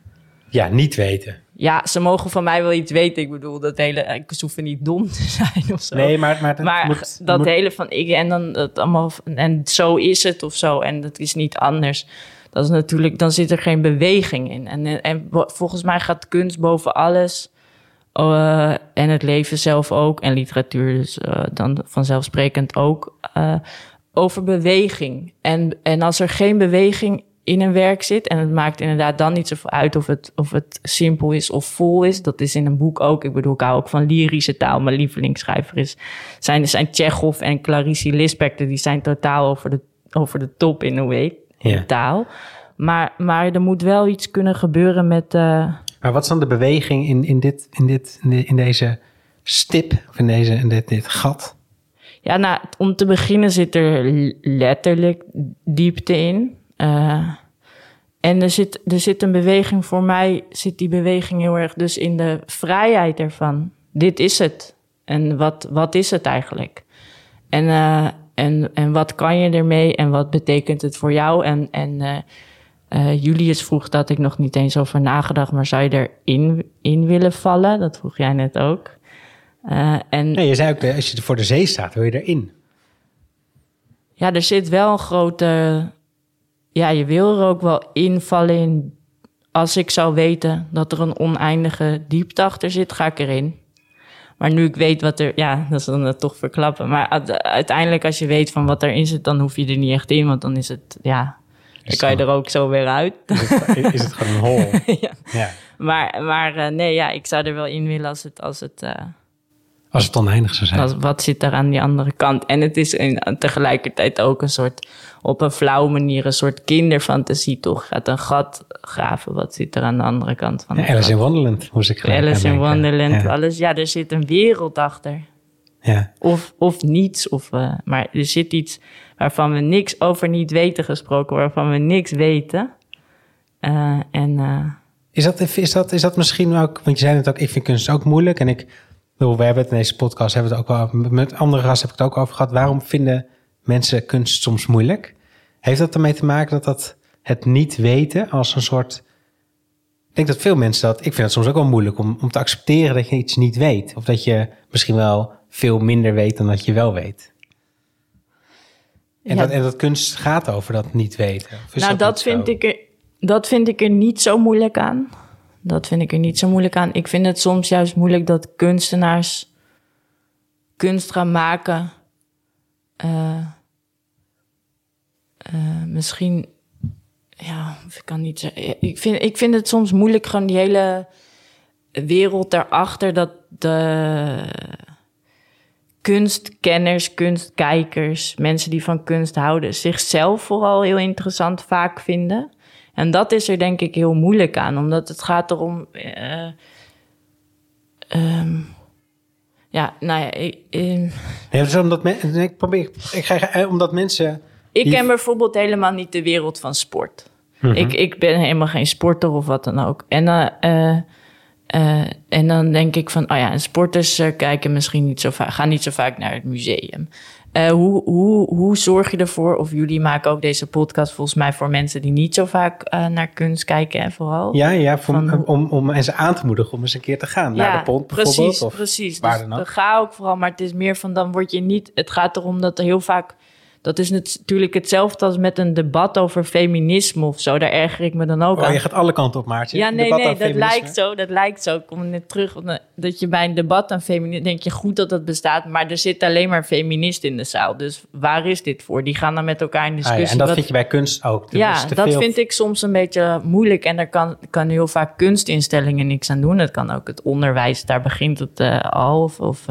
Ja, niet weten ja, ze mogen van mij wel iets weten. Ik bedoel, dat hele, ik hoef niet dom te zijn of zo. Nee, maar, maar, dat, maar dat hele van ik en dan het allemaal en zo is het of zo en dat is niet anders. Dat is natuurlijk, dan zit er geen beweging in. En, en volgens mij gaat kunst boven alles. Uh, en het leven zelf ook. En literatuur dus uh, dan vanzelfsprekend ook. Uh, over beweging. En, en als er geen beweging in een werk zit. En het maakt inderdaad dan niet zoveel uit of het, of het simpel is of vol is. Dat is in een boek ook. Ik bedoel, ik hou ook van lyrische taal. Mijn lievelingsschrijver is, zijn, zijn Tsjechov en Clarice Lispector. Die zijn totaal over de, over de top in een way, in taal. Maar, maar er moet wel iets kunnen gebeuren met... Uh... Maar wat is dan de beweging in, in, dit, in, dit, in, deze stip, of in, deze, in dit, dit gat? Ja, nou, om te beginnen zit er letterlijk diepte in. Uh, en er zit, er zit een beweging, voor mij zit die beweging heel erg dus in de vrijheid ervan. Dit is het. En wat, wat is het eigenlijk? En, uh, en, en wat kan je ermee en wat betekent het voor jou? En, en uh, Julius vroeg dat ik nog niet eens over nagedacht, maar zou je erin in willen vallen? Dat vroeg jij net ook. en, nee, je zei ook, als je voor de zee staat, wil je erin? Ja, er zit wel een grote ja, je wil er ook wel invallen in. Als ik zou weten dat er een oneindige diepte achter zit, ga ik erin. Maar nu ik weet wat er, ja, dat is dan toch verklappen. Maar uiteindelijk, als je weet van wat erin zit, dan hoef je er niet echt in, want dan is het, ja, dan kan je er ook zo weer uit. Is het, is het gewoon een hol? ja. ja. Maar, maar uh, nee, ja, ik zou er wel in willen als het, als het, uh, als het oneindig zou zijn. wat zit er aan die andere kant? En het is in, tegelijkertijd ook een soort, op een flauwe manier, een soort kinderfantasie toch? Gaat een gat graven, wat zit er aan de andere kant van ja, Alice in Wonderland moest ik gelijk Alice in Wonderland, ja. alles. Ja, er zit een wereld achter. Ja. Of, of niets, of, uh, maar er zit iets waarvan we niks over niet weten gesproken, waarvan we niks weten. Uh, en... Uh, is dat, is, dat, is dat misschien ook, want je zei het ook, ik vind kunst ook moeilijk en ik we hebben het in deze podcast, hebben het ook wel, met andere gasten heb ik het ook over gehad. Waarom vinden mensen kunst soms moeilijk. Heeft dat ermee te maken dat dat het niet weten als een soort... Ik denk dat veel mensen dat... Ik vind het soms ook wel moeilijk om, om te accepteren dat je iets niet weet. Of dat je misschien wel veel minder weet dan dat je wel weet. En, dat, en dat kunst gaat over dat niet weten. Nou, dat, vind ik er, dat vind ik er niet zo moeilijk aan. Dat vind ik er niet zo moeilijk aan. Ik vind het soms juist moeilijk dat kunstenaars kunst gaan maken. Uh, uh, misschien, ja, ik kan niet zeggen. Ik vind, ik vind het soms moeilijk, gewoon die hele wereld daarachter, dat de kunstkenners, kunstkijkers, mensen die van kunst houden, zichzelf vooral heel interessant vaak vinden. En dat is er denk ik heel moeilijk aan, omdat het gaat erom. Uh, um, ja, nou ja, ik. Ja, dus omdat ik probeer, ik ga, eh, omdat mensen. Ik ken bijvoorbeeld helemaal niet de wereld van sport. Mm -hmm. ik, ik ben helemaal geen sporter of wat dan ook. En dan. Uh, uh, en dan denk ik van, oh ja, en sporters kijken misschien niet zo vaak, gaan niet zo vaak naar het museum. Uh, hoe, hoe, hoe zorg je ervoor, of jullie maken ook deze podcast volgens mij voor mensen die niet zo vaak naar kunst kijken en vooral? Ja, ja voor, van, om, om mensen aan te moedigen om eens een keer te gaan ja, naar de pont bijvoorbeeld. Precies, of precies. Waar dus dan ook. ga ook vooral, maar het is meer van dan word je niet, het gaat erom dat er heel vaak dat is natuurlijk hetzelfde als met een debat over feminisme of zo. Daar erger ik me dan ook oh, aan. Je gaat alle kanten op, Maartje. Ja, nee, nee, dat lijkt zo. Dat lijkt zo. Ik kom net terug. Dat je bij een debat aan feminisme... denk je goed dat dat bestaat, maar er zit alleen maar feministen in de zaal. Dus waar is dit voor? Die gaan dan met elkaar in discussie. Ah, ja, en dat vind je bij kunst ook? ja, dat vind ik soms een beetje moeilijk. En daar kan, kan heel vaak kunstinstellingen niks aan doen. Het kan ook het onderwijs. Daar begint het uh, al. Of, of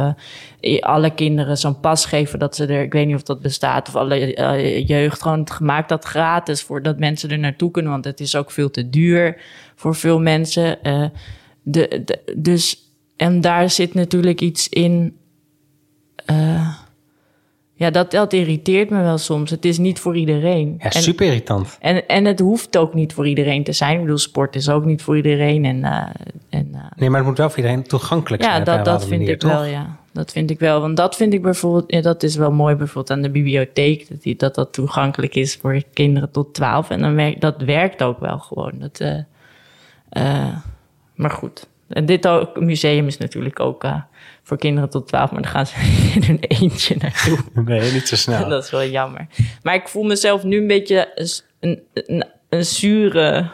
uh, alle kinderen zo'n pas geven dat ze er... Ik weet niet of dat bestaat. Of alle... Uh, jeugd gewoon gemaakt dat gratis voordat mensen er naartoe kunnen. Want het is ook veel te duur voor veel mensen. De, de, dus, en daar zit natuurlijk iets in. Uh, ja, dat, dat irriteert me wel soms. Het is niet voor iedereen. Ja, super irritant. En, en het hoeft ook niet voor iedereen te zijn. Ik bedoel, sport is ook niet voor iedereen. En, uh, en, uh, nee, maar het moet wel voor iedereen toegankelijk zijn. Ja, dat, dat vind manier, ik toch? wel, ja. Dat vind ik wel. Want dat vind ik bijvoorbeeld, ja, dat is wel mooi bijvoorbeeld aan de bibliotheek. Dat die, dat, dat toegankelijk is voor kinderen tot 12. En dan werkt, dat werkt ook wel gewoon. Dat, maar goed. En dit ook, museum is natuurlijk ook uh, voor kinderen tot 12, maar dan gaan ze in hun eentje naartoe. Nee, niet zo snel. dat is wel jammer. Maar ik voel mezelf nu een beetje een, een, een zure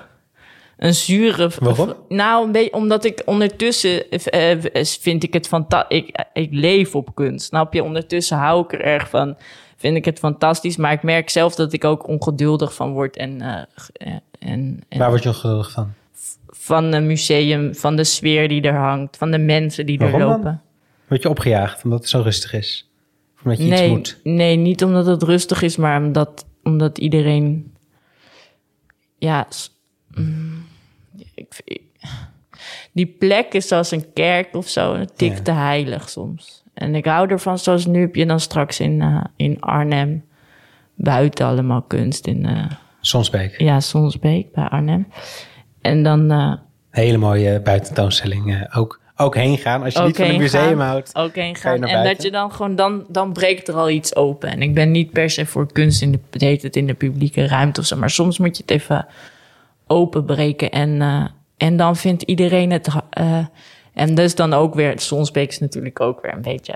een zure. Waarom? Nou, een beetje omdat ik ondertussen uh, vind ik het fantastisch. Ik, ik leef op kunst. Snap je? Ondertussen hou ik er erg van. Vind ik het fantastisch. Maar ik merk zelf dat ik ook ongeduldig van word. En, uh, en, en Waar word je ongeduldig van? Van een museum, van de sfeer die er hangt, van de mensen die Waarom er lopen. Dan? Word je opgejaagd omdat het zo rustig is? Of omdat je nee, iets moet? Nee, niet omdat het rustig is, maar omdat, omdat iedereen. Ja. Mm, ik, die plek is zoals een kerk of zo, een tik te heilig soms. En ik hou ervan, zoals nu heb je dan straks in, uh, in Arnhem buiten allemaal kunst. In, uh, Sonsbeek? Ja, Sonsbeek bij Arnhem. En dan... Uh, Hele mooie buitentoonstelling ook. Ook heen gaan, als je niet van een museum gaan, houdt. Ook heen gaan. En dat je dan gewoon, dan, dan breekt er al iets open. En ik ben niet per se voor kunst in de, heet het in de publieke ruimte of zo. Maar soms moet je het even openbreken. En, uh, en dan vindt iedereen het. Uh, en dus dan ook weer. Sonsbeek is natuurlijk ook weer een beetje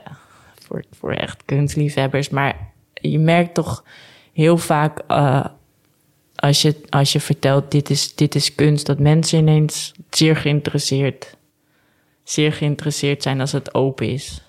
voor, voor echt kunstliefhebbers. Maar je merkt toch heel vaak. Uh, als je, als je vertelt, dit is, dit is kunst, dat mensen ineens zeer geïnteresseerd, zeer geïnteresseerd zijn als het open is.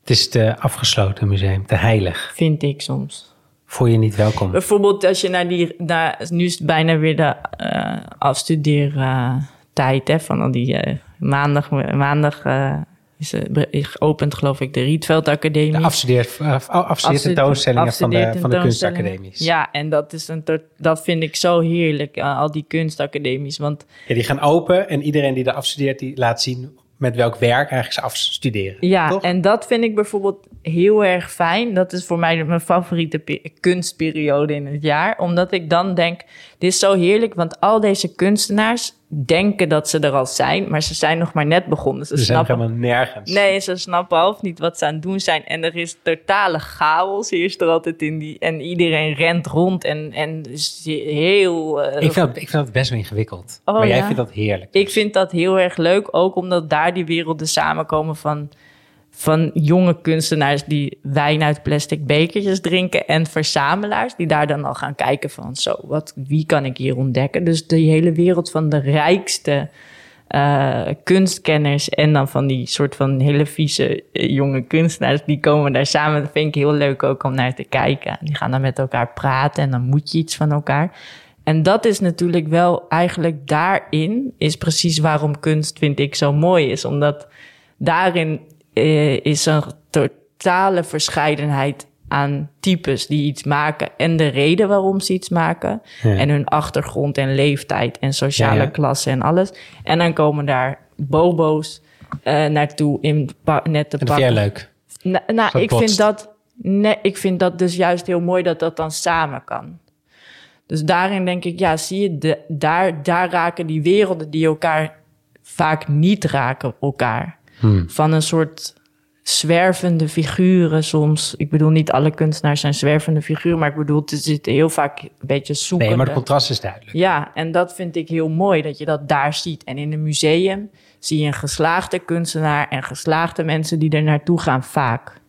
Het is te afgesloten museum, te heilig. Vind ik soms voel je niet welkom. Bijvoorbeeld als je naar die, naar, nu is het bijna weer de uh, afstudeertijd, hè, van al die uh, maandag, maandag uh, is, is geopend, geloof ik, de Rietveld Academie. De afstudeer, afstudeertentoonstellingen van de, van de kunstacademies. Ja, en dat, is een, dat vind ik zo heerlijk, al die kunstacademies. Want, ja, die gaan open en iedereen die daar afstudeert, die laat zien met welk werk eigenlijk ze afstuderen. Ja, toch? en dat vind ik bijvoorbeeld heel erg fijn. Dat is voor mij mijn favoriete kunstperiode in het jaar. Omdat ik dan denk, dit is zo heerlijk, want al deze kunstenaars denken dat ze er al zijn, maar ze zijn nog maar net begonnen. Ze, ze snappen helemaal nergens. Nee, ze snappen half niet wat ze aan het doen zijn. En er is totale chaos. Hier is er altijd in die. En iedereen rent rond en, en is heel. Uh, ik, vind dat, ik vind dat best wel ingewikkeld. Oh, maar jij vindt dat heerlijk. Ik vind dat heel erg leuk, ook omdat daar die werelden samenkomen van van jonge kunstenaars die wijn uit plastic bekertjes drinken en verzamelaars die daar dan al gaan kijken van zo, wat, wie kan ik hier ontdekken? Dus de hele wereld van de rijkste uh, kunstkenners en dan van die soort van hele vieze eh, jonge kunstenaars, die komen daar samen. Dat vind ik heel leuk ook om naar te kijken. Die gaan dan met elkaar praten en dan moet je iets van elkaar. En dat is natuurlijk wel eigenlijk daarin, is precies waarom kunst, vind ik, zo mooi is. Omdat daarin uh, is een totale verscheidenheid aan types die iets maken en de reden waarom ze iets maken. En hun achtergrond en leeftijd en sociale klasse en alles. En dan komen daar bobo's uh, naartoe in net te pakken. Leuk? nou, ik vind dat... Nee, ik vind dat dus juist heel mooi dat dat dan samen kan. Dus daarin denk ik, ja, zie je, de, daar, daar raken die werelden die elkaar vaak niet raken elkaar. Hmm. Van een soort zwervende figuren soms. Ik bedoel, niet alle kunstenaars zijn zwervende figuren, maar ik bedoel, er zitten heel vaak een beetje zoeken. Nee, maar het contrast is duidelijk. Ja, en dat vind ik heel mooi, dat je dat daar ziet. En in een museum zie je een geslaagde kunstenaar en geslaagde mensen die er naartoe gaan vaak.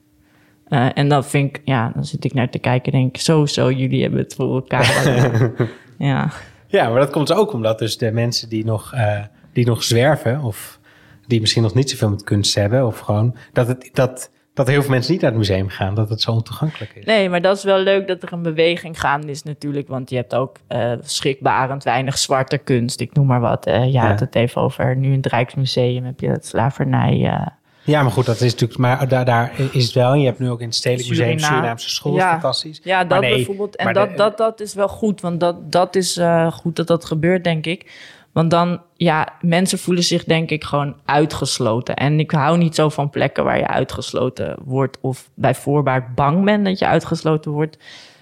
Uh, en dan vind ik, ja, dan zit ik naar te kijken en denk ik, zo, zo, jullie hebben het voor elkaar. ja. ja, maar dat komt ook omdat dus de mensen die nog, uh, die nog zwerven of die misschien nog niet zoveel met kunst hebben. Of gewoon dat, het, dat, dat heel veel mensen niet naar het museum gaan. Dat het zo ontoegankelijk is. Nee, maar dat is wel leuk dat er een beweging gaande is natuurlijk. Want je hebt ook uh, schrikbarend weinig zwarte kunst. Ik noem maar wat. Uh, je had het even over nu in het Rijksmuseum heb je het slavernij... Uh, ja, maar goed, dat is natuurlijk. Maar daar, daar is het wel. Je hebt nu ook in het Stedelijk Museum Surinaamse School. Ja, fantastisch. Ja, dat bijvoorbeeld. En dat, dat, dat is wel goed, want dat, dat is uh, goed dat dat gebeurt, denk ik. Want dan, ja, mensen voelen zich denk ik gewoon uitgesloten. En ik hou niet zo van plekken waar je uitgesloten wordt of bij voorbaat bang bent dat je uitgesloten wordt.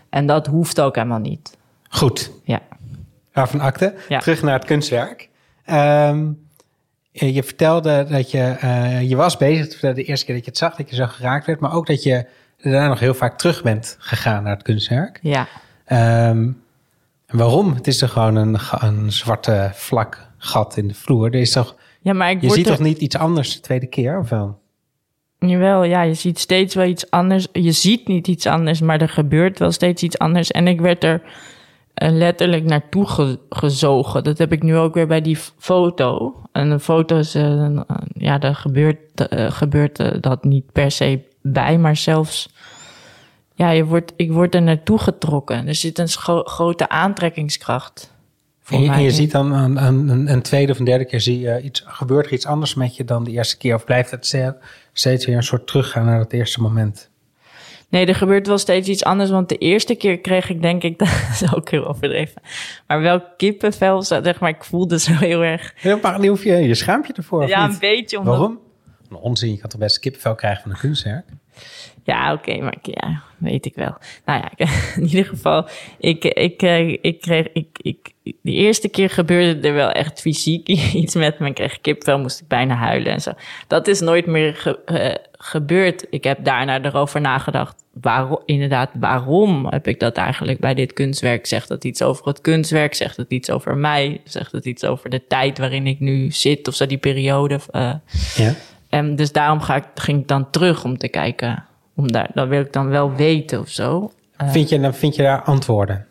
En dat hoeft ook helemaal niet. Goed. Ja. Waarvan akte. Ja. Terug naar het kunstwerk. Um, je vertelde dat je, uh, je was bezig, de eerste keer dat je het zag, dat je zo geraakt werd, maar ook dat je daarna nog heel vaak terug bent gegaan naar het kunstwerk. Ja. Um, waarom? Het is toch gewoon een, een zwarte vlak gat in de vloer. Er is toch, ja, maar ik je ziet toch niet iets anders de tweede keer, of wel? Jawel, ja, je ziet steeds wel iets anders. Je ziet niet iets anders, maar er gebeurt wel steeds iets anders. En ik werd er uh, letterlijk naartoe gezogen. Dat heb ik nu ook weer bij die foto. En de foto's, uh, ja, daar gebeurt, uh, gebeurt dat niet per se bij, maar zelfs ja, je wordt, ik word er naartoe getrokken. Er zit een grote aantrekkingskracht. En je, en je ziet dan een, een, een, tweede of een derde keer zie je iets, gebeurt er iets anders met je dan de eerste keer? Of blijft het steeds weer een soort teruggaan naar het eerste moment? Nee, er gebeurt wel steeds iets anders. Want de eerste keer kreeg ik denk ik, dat is ook heel overdreven. Maar wel kippenvel, zeg maar. Ik voelde zo heel erg. Heel maar hoef je je schaamt je ervoor. Ja, een beetje. Omdat... Waarom? Een onzin, je kan toch best kippenvel krijgen van een kunstwerk? Ja, oké, maar ja, weet ik wel. Nou ja, in ieder geval, ik, ik, eh, ik kreeg, ik, ik, de eerste keer gebeurde er wel echt fysiek iets met me. Ik kreeg kipvel, moest ik bijna huilen en zo. Dat is nooit meer gebeurd. Ik heb daarna erover nagedacht. Waarom, inderdaad, waarom heb ik dat eigenlijk bij dit kunstwerk? Zegt dat iets over het kunstwerk? Zegt het iets over mij? Zegt het iets over de tijd waarin ik nu zit? Of zo die periode? Uh, ja. En dus daarom ga ik, ging ik dan terug om te kijken om daar, dat wil ik dan wel weten of zo. Eh, vind je, dan vind je daar antwoorden?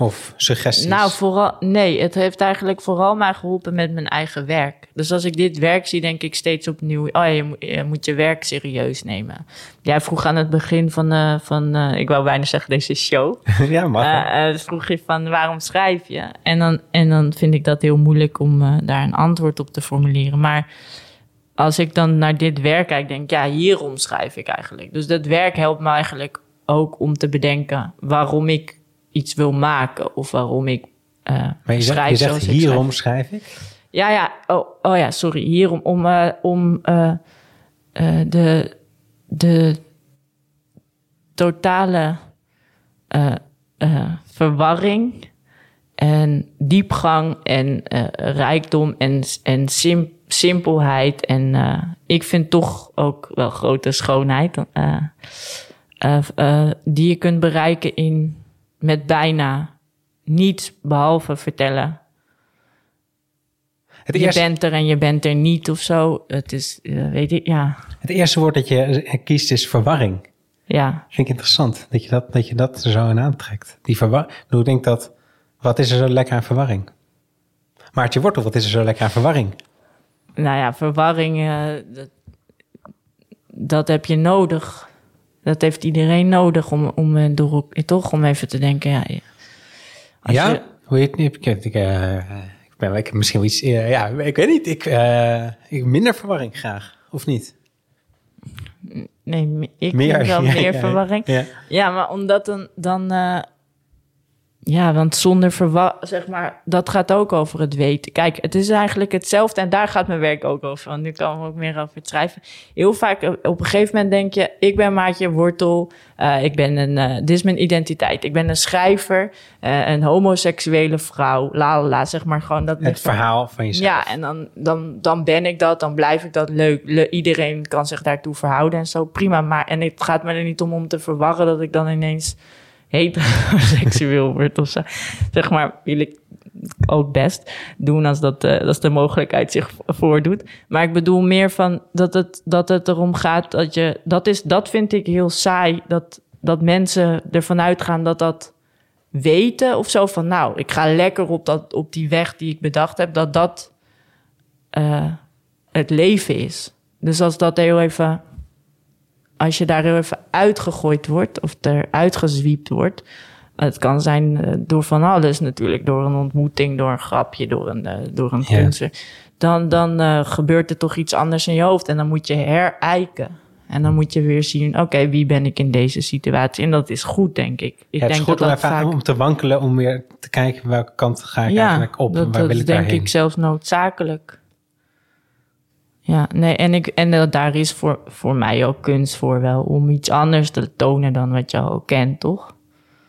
Of suggesties? Nou, vooral, nee, het heeft eigenlijk vooral mij geholpen met mijn eigen werk. Dus als ik dit werk zie, denk ik steeds opnieuw: oh je, moet je, moet je werk serieus nemen. Jij vroeg aan het begin van, uh, van uh, ik wou bijna zeggen deze show. ja, mag. Uh, vroeg je van waarom schrijf je? En dan, en dan vind ik dat heel moeilijk om daar een antwoord op te formuleren. Maar als ik dan naar dit werk kijk, denk ik, ja, hierom schrijf ik eigenlijk. Dus dat werk helpt me eigenlijk ook om te bedenken waarom ik iets wil maken of waarom ik uh, maar je schrijf. je zegt hierom schrijf. ik? Ja, ja. Oh, oh ja, sorry. Hierom om, uh, om uh, de, de totale verwarring en diepgang en rijkdom en, en sim, simpelheid. En uh, ik vind toch ook wel grote schoonheid uh, die je kunt bereiken in, met bijna niets behalve vertellen. Het je bent er en je bent er niet of zo. Het is, weet ik, ja. Het eerste woord dat je kiest is verwarring. Ja. Vind ik interessant dat je dat, dat, je dat er zo in aantrekt. Die verwarring. Ik denk dat wat is er zo lekker aan verwarring? Maartje Wortel, wat is er zo lekker aan verwarring? Nou ja, verwarring, uh, dat, dat, heb je nodig. Dat heeft iedereen nodig om, om uh, door, toch om even te denken. Ja, ja? Je, hoe heet het? Ik, ik, uh, ik ben ik misschien wel iets. ja, ik weet niet. Ik, ik minder verwarring graag, of niet? Nee, ik meer, wel ja, meer verwarring. Ja, ja. maar omdat dan, dan ja, want zonder verwacht, zeg maar, dat gaat ook over het weten. Kijk, het is eigenlijk hetzelfde en daar gaat mijn werk ook over. Want nu kan ik ook meer over het schrijven. Heel vaak eh, op een gegeven moment denk je, ik ben Maatje Wortel, uh, ik ben een, uh, dit is mijn identiteit. Ik ben een schrijver, uh, een homoseksuele vrouw, la la zeg maar gewoon dat. Het verhaal van jezelf. Ja, en dan, dan, dan ben ik dat, dan blijf ik dat leuk. Le iedereen kan zich daartoe verhouden en zo, prima. Maar, en het gaat me er niet om om te verwarren dat ik dan ineens heteroseksueel wordt of zo. Zeg maar, wil ik ook best doen als dat, uh, als de mogelijkheid zich voordoet. Maar ik bedoel meer van dat het, dat het erom gaat dat je... Dat, is, dat vind ik heel saai, dat, dat mensen ervan uitgaan dat dat weten of zo. Van nou, ik ga lekker op, dat, op die weg die ik bedacht heb, dat dat uh, het leven is. Dus als dat heel even als je daar heel even uitgegooid wordt of eruit gezwiept wordt. Het kan zijn uh, door van alles natuurlijk. Door een ontmoeting, door een grapje, door een, uh, door een ja. Dan, dan uh, gebeurt er toch iets anders in je hoofd. En dan moet je herijken. En dan moet je weer zien, oké, wie ben ik in deze situatie? En dat is goed, denk ik. ik ja, het is goed dat om, vaak... om te wankelen, om weer te kijken welke kant ga ik ja, eigenlijk op. Dat, en waar dat wil is ik denk daarheen. ik zelfs noodzakelijk. Ja, nee, en, ik, en daar is voor, voor mij ook kunst voor wel om iets anders te tonen dan wat je al kent, toch?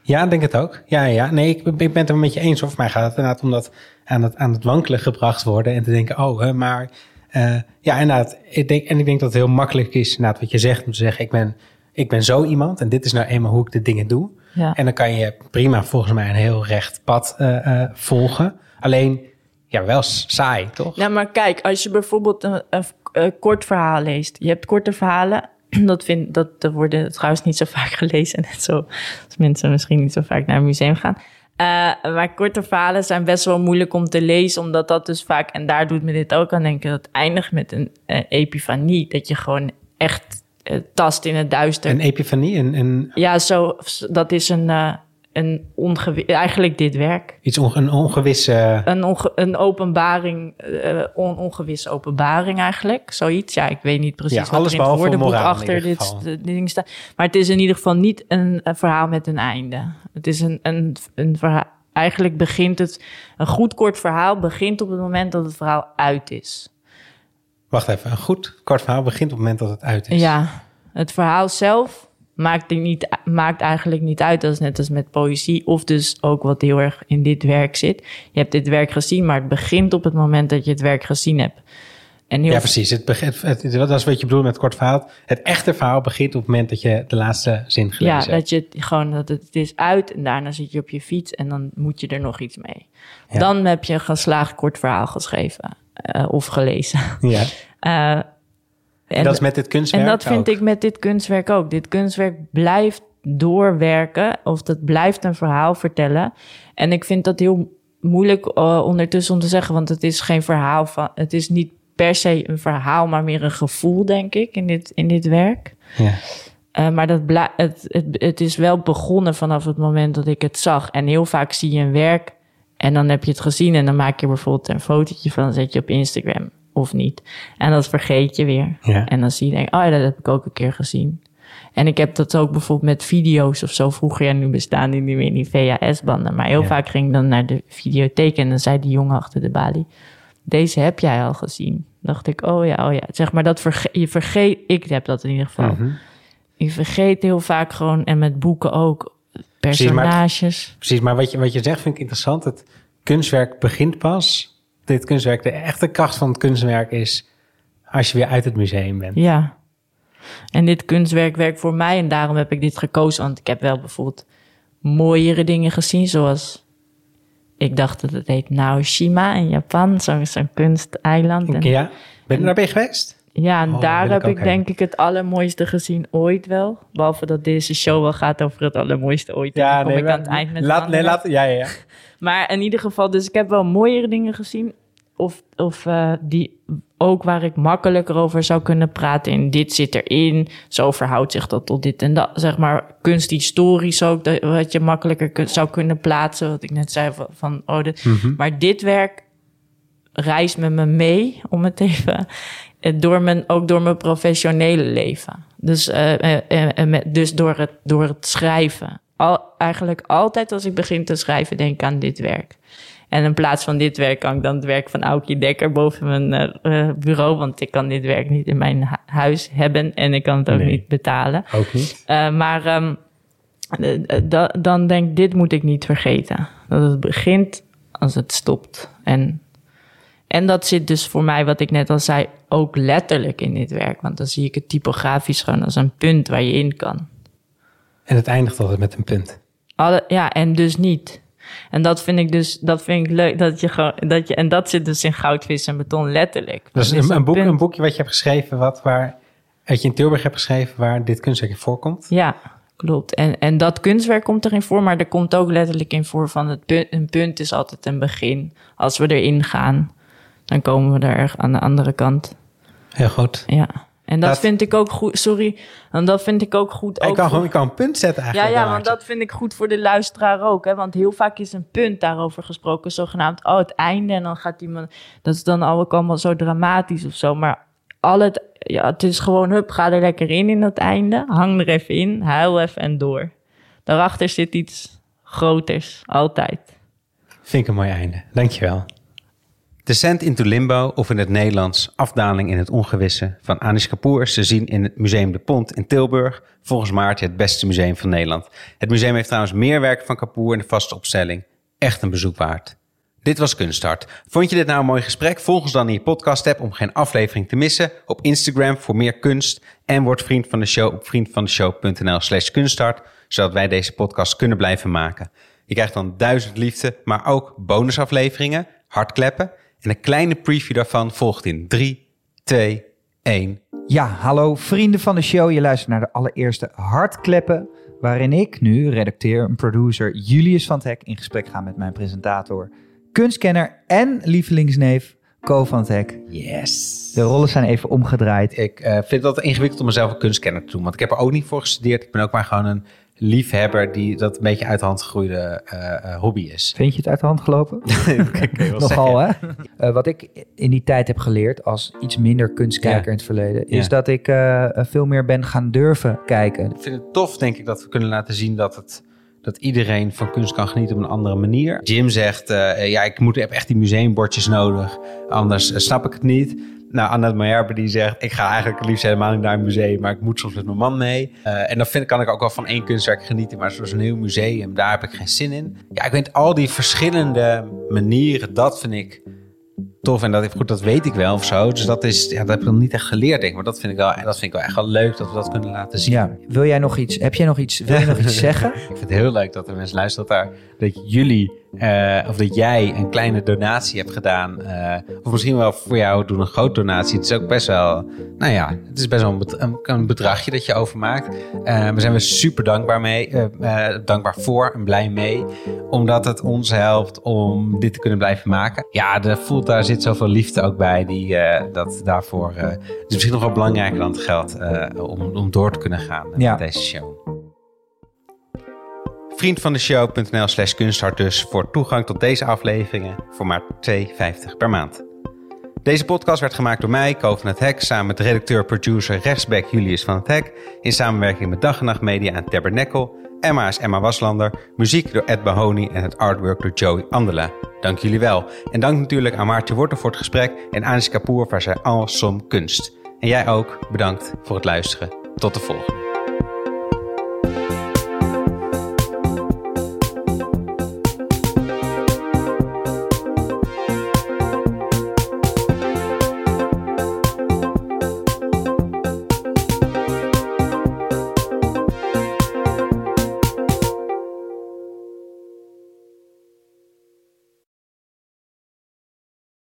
Ja, ik denk het ook. Ja, ja. Nee, ik, ik ben het er met je eens. Of mij gaat het inderdaad om dat aan het, aan het wankelen gebracht worden en te denken, oh, hè, maar uh, ja, inderdaad. Ik denk, en ik denk dat het heel makkelijk is, inderdaad, wat je zegt, om te zeggen, ik ben, ik ben zo iemand en dit is nou eenmaal hoe ik de dingen doe. Ja. En dan kan je prima volgens mij een heel recht pad uh, uh, volgen. Alleen ja, wel saai, toch? Ja, maar kijk, als je bijvoorbeeld een, een, een kort verhaal leest. Je hebt korte verhalen. Dat, vind, dat, dat worden trouwens niet zo vaak gelezen. Net zo als mensen misschien niet zo vaak naar een museum gaan. Uh, maar korte verhalen zijn best wel moeilijk om te lezen, omdat dat dus vaak, en daar doet me dit ook aan denken, dat het eindigt met een uh, epifanie. Dat je gewoon echt uh, tast in het duister. Een epifanie? Een, een... Ja, zo, dat is een een ongewi eigenlijk dit werk. Iets onge een ongewisse... Een, onge een openbaring, uh, on ongewisse openbaring eigenlijk. Zoiets. Ja, ik weet niet precies ja, wat alles er in het woordenboek achter dit, dit ding staat. Maar het is in ieder geval niet een, een verhaal met een einde. Het is een, een, een verhaal... Eigenlijk begint het... Een goed kort verhaal begint op het moment dat het verhaal uit is. Wacht even. Een goed kort verhaal begint op het moment dat het uit is. Ja. Het verhaal zelf maakt, niet, maakt eigenlijk niet uit. Dat is net als met poëzie. Of dus ook wat heel erg in dit werk zit. Je hebt dit werk gezien, maar het begint op het moment dat je het werk gezien hebt. En heel ja, precies. Het begint, het, het, dat is wat je bedoelt met het kort verhaal. Het echte verhaal begint op het moment dat je de laatste zin gelezen hebt. Ja, dat je gewoon dat het, het is uit en daarna zit je op je fiets en dan moet je er nog iets mee. Ja. Dan heb je een geslaagd kort verhaal geschreven uh, of gelezen. Ja. Uh, en dat is met dit kunstwerk En dat vind ook. ik met dit kunstwerk ook. Dit kunstwerk blijft doorwerken of dat blijft een verhaal vertellen. En ik vind dat heel moeilijk uh, ondertussen om te zeggen, want het is geen verhaal van, het is niet per se een verhaal, maar meer een gevoel, denk ik, in dit, in dit werk. Ja. Uh, maar dat het, het, het is wel begonnen vanaf het moment dat ik het zag. En heel vaak zie je een werk en dan heb je het gezien en dan maak je bijvoorbeeld een fotootje van, zet je op Instagram of niet. En dat vergeet je weer. Ja. En dan zie je, denk, oh ja, dat heb ik ook een keer gezien. En ik heb dat ook bijvoorbeeld met video's of zo. Vroeger, ja, nu bestaan die niet meer in die VHS-banden. Maar heel Ja. vaak ging ik dan naar de videotheek en dan zei die jongen achter de balie... Deze heb jij al gezien. dacht ik, oh ja, oh ja. Zeg maar, dat verge je vergeet... Ik heb dat in ieder geval. Mhm. Je vergeet heel vaak gewoon, en met boeken ook, Precies, maar- personages. Precies, maar wat je, wat je zegt vind ik interessant. Het, kunstwerk begint pas. Dit kunstwerk, de echte kracht van het kunstwerk is als je weer uit het museum bent. Ja. En dit kunstwerk werkt voor mij en daarom heb ik dit gekozen. Want ik heb wel bijvoorbeeld mooiere dingen gezien, zoals ik dacht dat het heet Naoshima in Japan, zo'n zo kunsteiland. En, ja, ben je daar ben je geweest? Ja, en oh, daar heb ik, denk ik het allermooiste gezien ooit wel. Behalve dat deze show wel gaat over het allermooiste ooit. Ja, nee, ik aan het eind met laat, nee, laat, ja, ja, ja. maar in ieder geval, dus ik heb wel mooiere dingen gezien. Of, of uh, die ook waar ik makkelijker over zou kunnen praten. In dit zit erin, zo verhoudt zich dat tot dit en dat. Zeg maar kunsthistorisch ook, dat, wat je makkelijker zou kunnen plaatsen. Wat ik net zei van, van oh, dit. Mhm. maar dit werk reist met me mee, om het even eh, door mijn, ook door mijn professionele leven. Dus, uh, uh, dus door, het, door het schrijven. Al, eigenlijk altijd als ik begin te schrijven, denk ik aan dit werk. En in plaats van dit werk kan ik dan het werk van Aukje Dekker boven mijn uh, bureau. Want ik kan dit werk niet in mijn huis hebben en ik kan het ook niet betalen. Ook niet. Uh, maar um, dan denk ik, dit moet ik niet vergeten. Dat het begint als het stopt. En, en dat zit dus voor mij, wat ik net al zei, ook letterlijk in dit werk. Want dan zie ik het typografisch gewoon als een punt waar je in kan. En het eindigt altijd met een punt. Alle, ja, en dus niet. En dat vind ik dus, dat vind ik leuk, dat je gewoon, dat je, en dat zit dus in goudvis en beton letterlijk. Dus een, een, boek, een boekje wat je hebt geschreven, wat waar, dat je in Tilburg hebt geschreven, waar dit kunstwerk in voorkomt? Ja, klopt. En, en dat kunstwerk komt erin voor, maar er komt ook letterlijk in voor van het punt, een punt is altijd een begin. Als we erin gaan, dan komen we er aan de andere kant. Heel goed. Ja. En dat, vind ik ook goed. Sorry. En dat vind ik ook goed. Ik kan gewoon ik kan een punt zetten eigenlijk. Ja, ja, want dat vind ik goed voor de luisteraar ook. Hè? Want heel vaak is een punt daarover gesproken, zogenaamd. Oh, het einde. En dan gaat iemand. Dat is dan ook allemaal zo dramatisch of zo. Maar al het. Ja, het is gewoon, hup, ga er lekker in in het einde. Hang er even in. Huil even en door. Daarachter zit iets groters. Altijd. Vind ik een mooi einde. Dankjewel. Descent into Limbo, of in het Nederlands Afdaling in het Ongewisse, van Anish Kapoor te zien in het Museum de Pont in Tilburg. Volgens Maarten het beste museum van Nederland. Het museum heeft trouwens meer werken van Kapoor in de vaste opstelling. Echt een bezoek waard. Dit was Kunststart. Vond je dit nou een mooi gesprek? Volg ons dan in je podcast-app om geen aflevering te missen. Op Instagram voor meer kunst. En word vriend van de show op vriendvandeshow.nl slash kunststart. Zodat wij deze podcast kunnen blijven maken. Je krijgt dan duizend liefde, maar ook bonusafleveringen, hardkleppen en een kleine preview daarvan volgt in 3, 2, 1. Ja, hallo vrienden van de show. Je luistert naar de allereerste Hartkleppen, waarin ik nu, redacteur en producer Julius van het Hek, in gesprek ga met mijn presentator, kunstkenner en lievelingsneef Co van het Hek. Yes. De rollen zijn even omgedraaid. Ik uh, vind het ingewikkeld om mezelf een kunstkenner te doen, want ik heb er ook niet voor gestudeerd. Ik ben ook maar gewoon een liefhebber die dat een beetje uit de hand gegroeide uh, hobby is. Vind je het uit de hand gelopen? Nogal, hè? Uh, wat ik in die tijd heb geleerd als iets minder kunstkijker in het verleden, is dat ik veel meer ben gaan durven kijken. Ik vind het tof, denk ik, dat we kunnen laten zien dat het dat iedereen van kunst kan genieten op een andere manier. Jim zegt, ja, ik moet, heb echt die museumbordjes nodig, anders snap ik het niet. Nou, Annette Mayerbe die zegt... ik ga eigenlijk liefst helemaal niet naar een museum... maar ik moet soms met mijn man mee. Uh, en dan vind, kan ik ook wel van één kunstwerk genieten... maar zoals een heel museum, daar heb ik geen zin in. Ja, ik weet al die verschillende manieren... dat vind ik tof. En dat, goed, dat weet ik wel of zo. Dus dat, is, ja, dat heb ik nog niet echt geleerd, denk ik. Maar dat vind ik wel, dat vind ik wel echt wel leuk dat we dat kunnen laten zien. Ja. Wil jij nog iets, heb jij nog iets, wil je nog iets zeggen? ik vind het heel leuk dat er mensen luisteren daar, dat jullie uh, of dat jij een kleine donatie hebt gedaan. Uh, of misschien wel voor jou doen een grote donatie. Het is ook best wel, nou ja, het is best wel een, een bedragje dat je overmaakt. Uh, daar zijn we super dankbaar mee, dankbaar voor en blij mee. Omdat het ons helpt om dit te kunnen blijven maken. Ja, de voelt, daar zit zoveel liefde ook bij. Die, dat daarvoor is misschien nog wel belangrijker dan het geld om, om door te kunnen gaan met deze show vriendvandeshow.nl slash kunsthart dus voor toegang tot deze afleveringen voor maar 2,50 per maand. Deze podcast werd gemaakt door mij, Ko van het Hek, samen met redacteur-producer rechtsback Julius van het Hek, in samenwerking met Dag en Nacht Media en Tabernacle. Emma is Emma Waslander, muziek door Ed Bahoni en het artwork door Joey Andela. Dank jullie wel. En dank natuurlijk aan Maartje Wortel voor het gesprek en Anish Kapoor voor zijn awesome kunst. En jij ook, bedankt voor het luisteren. Tot de volgende.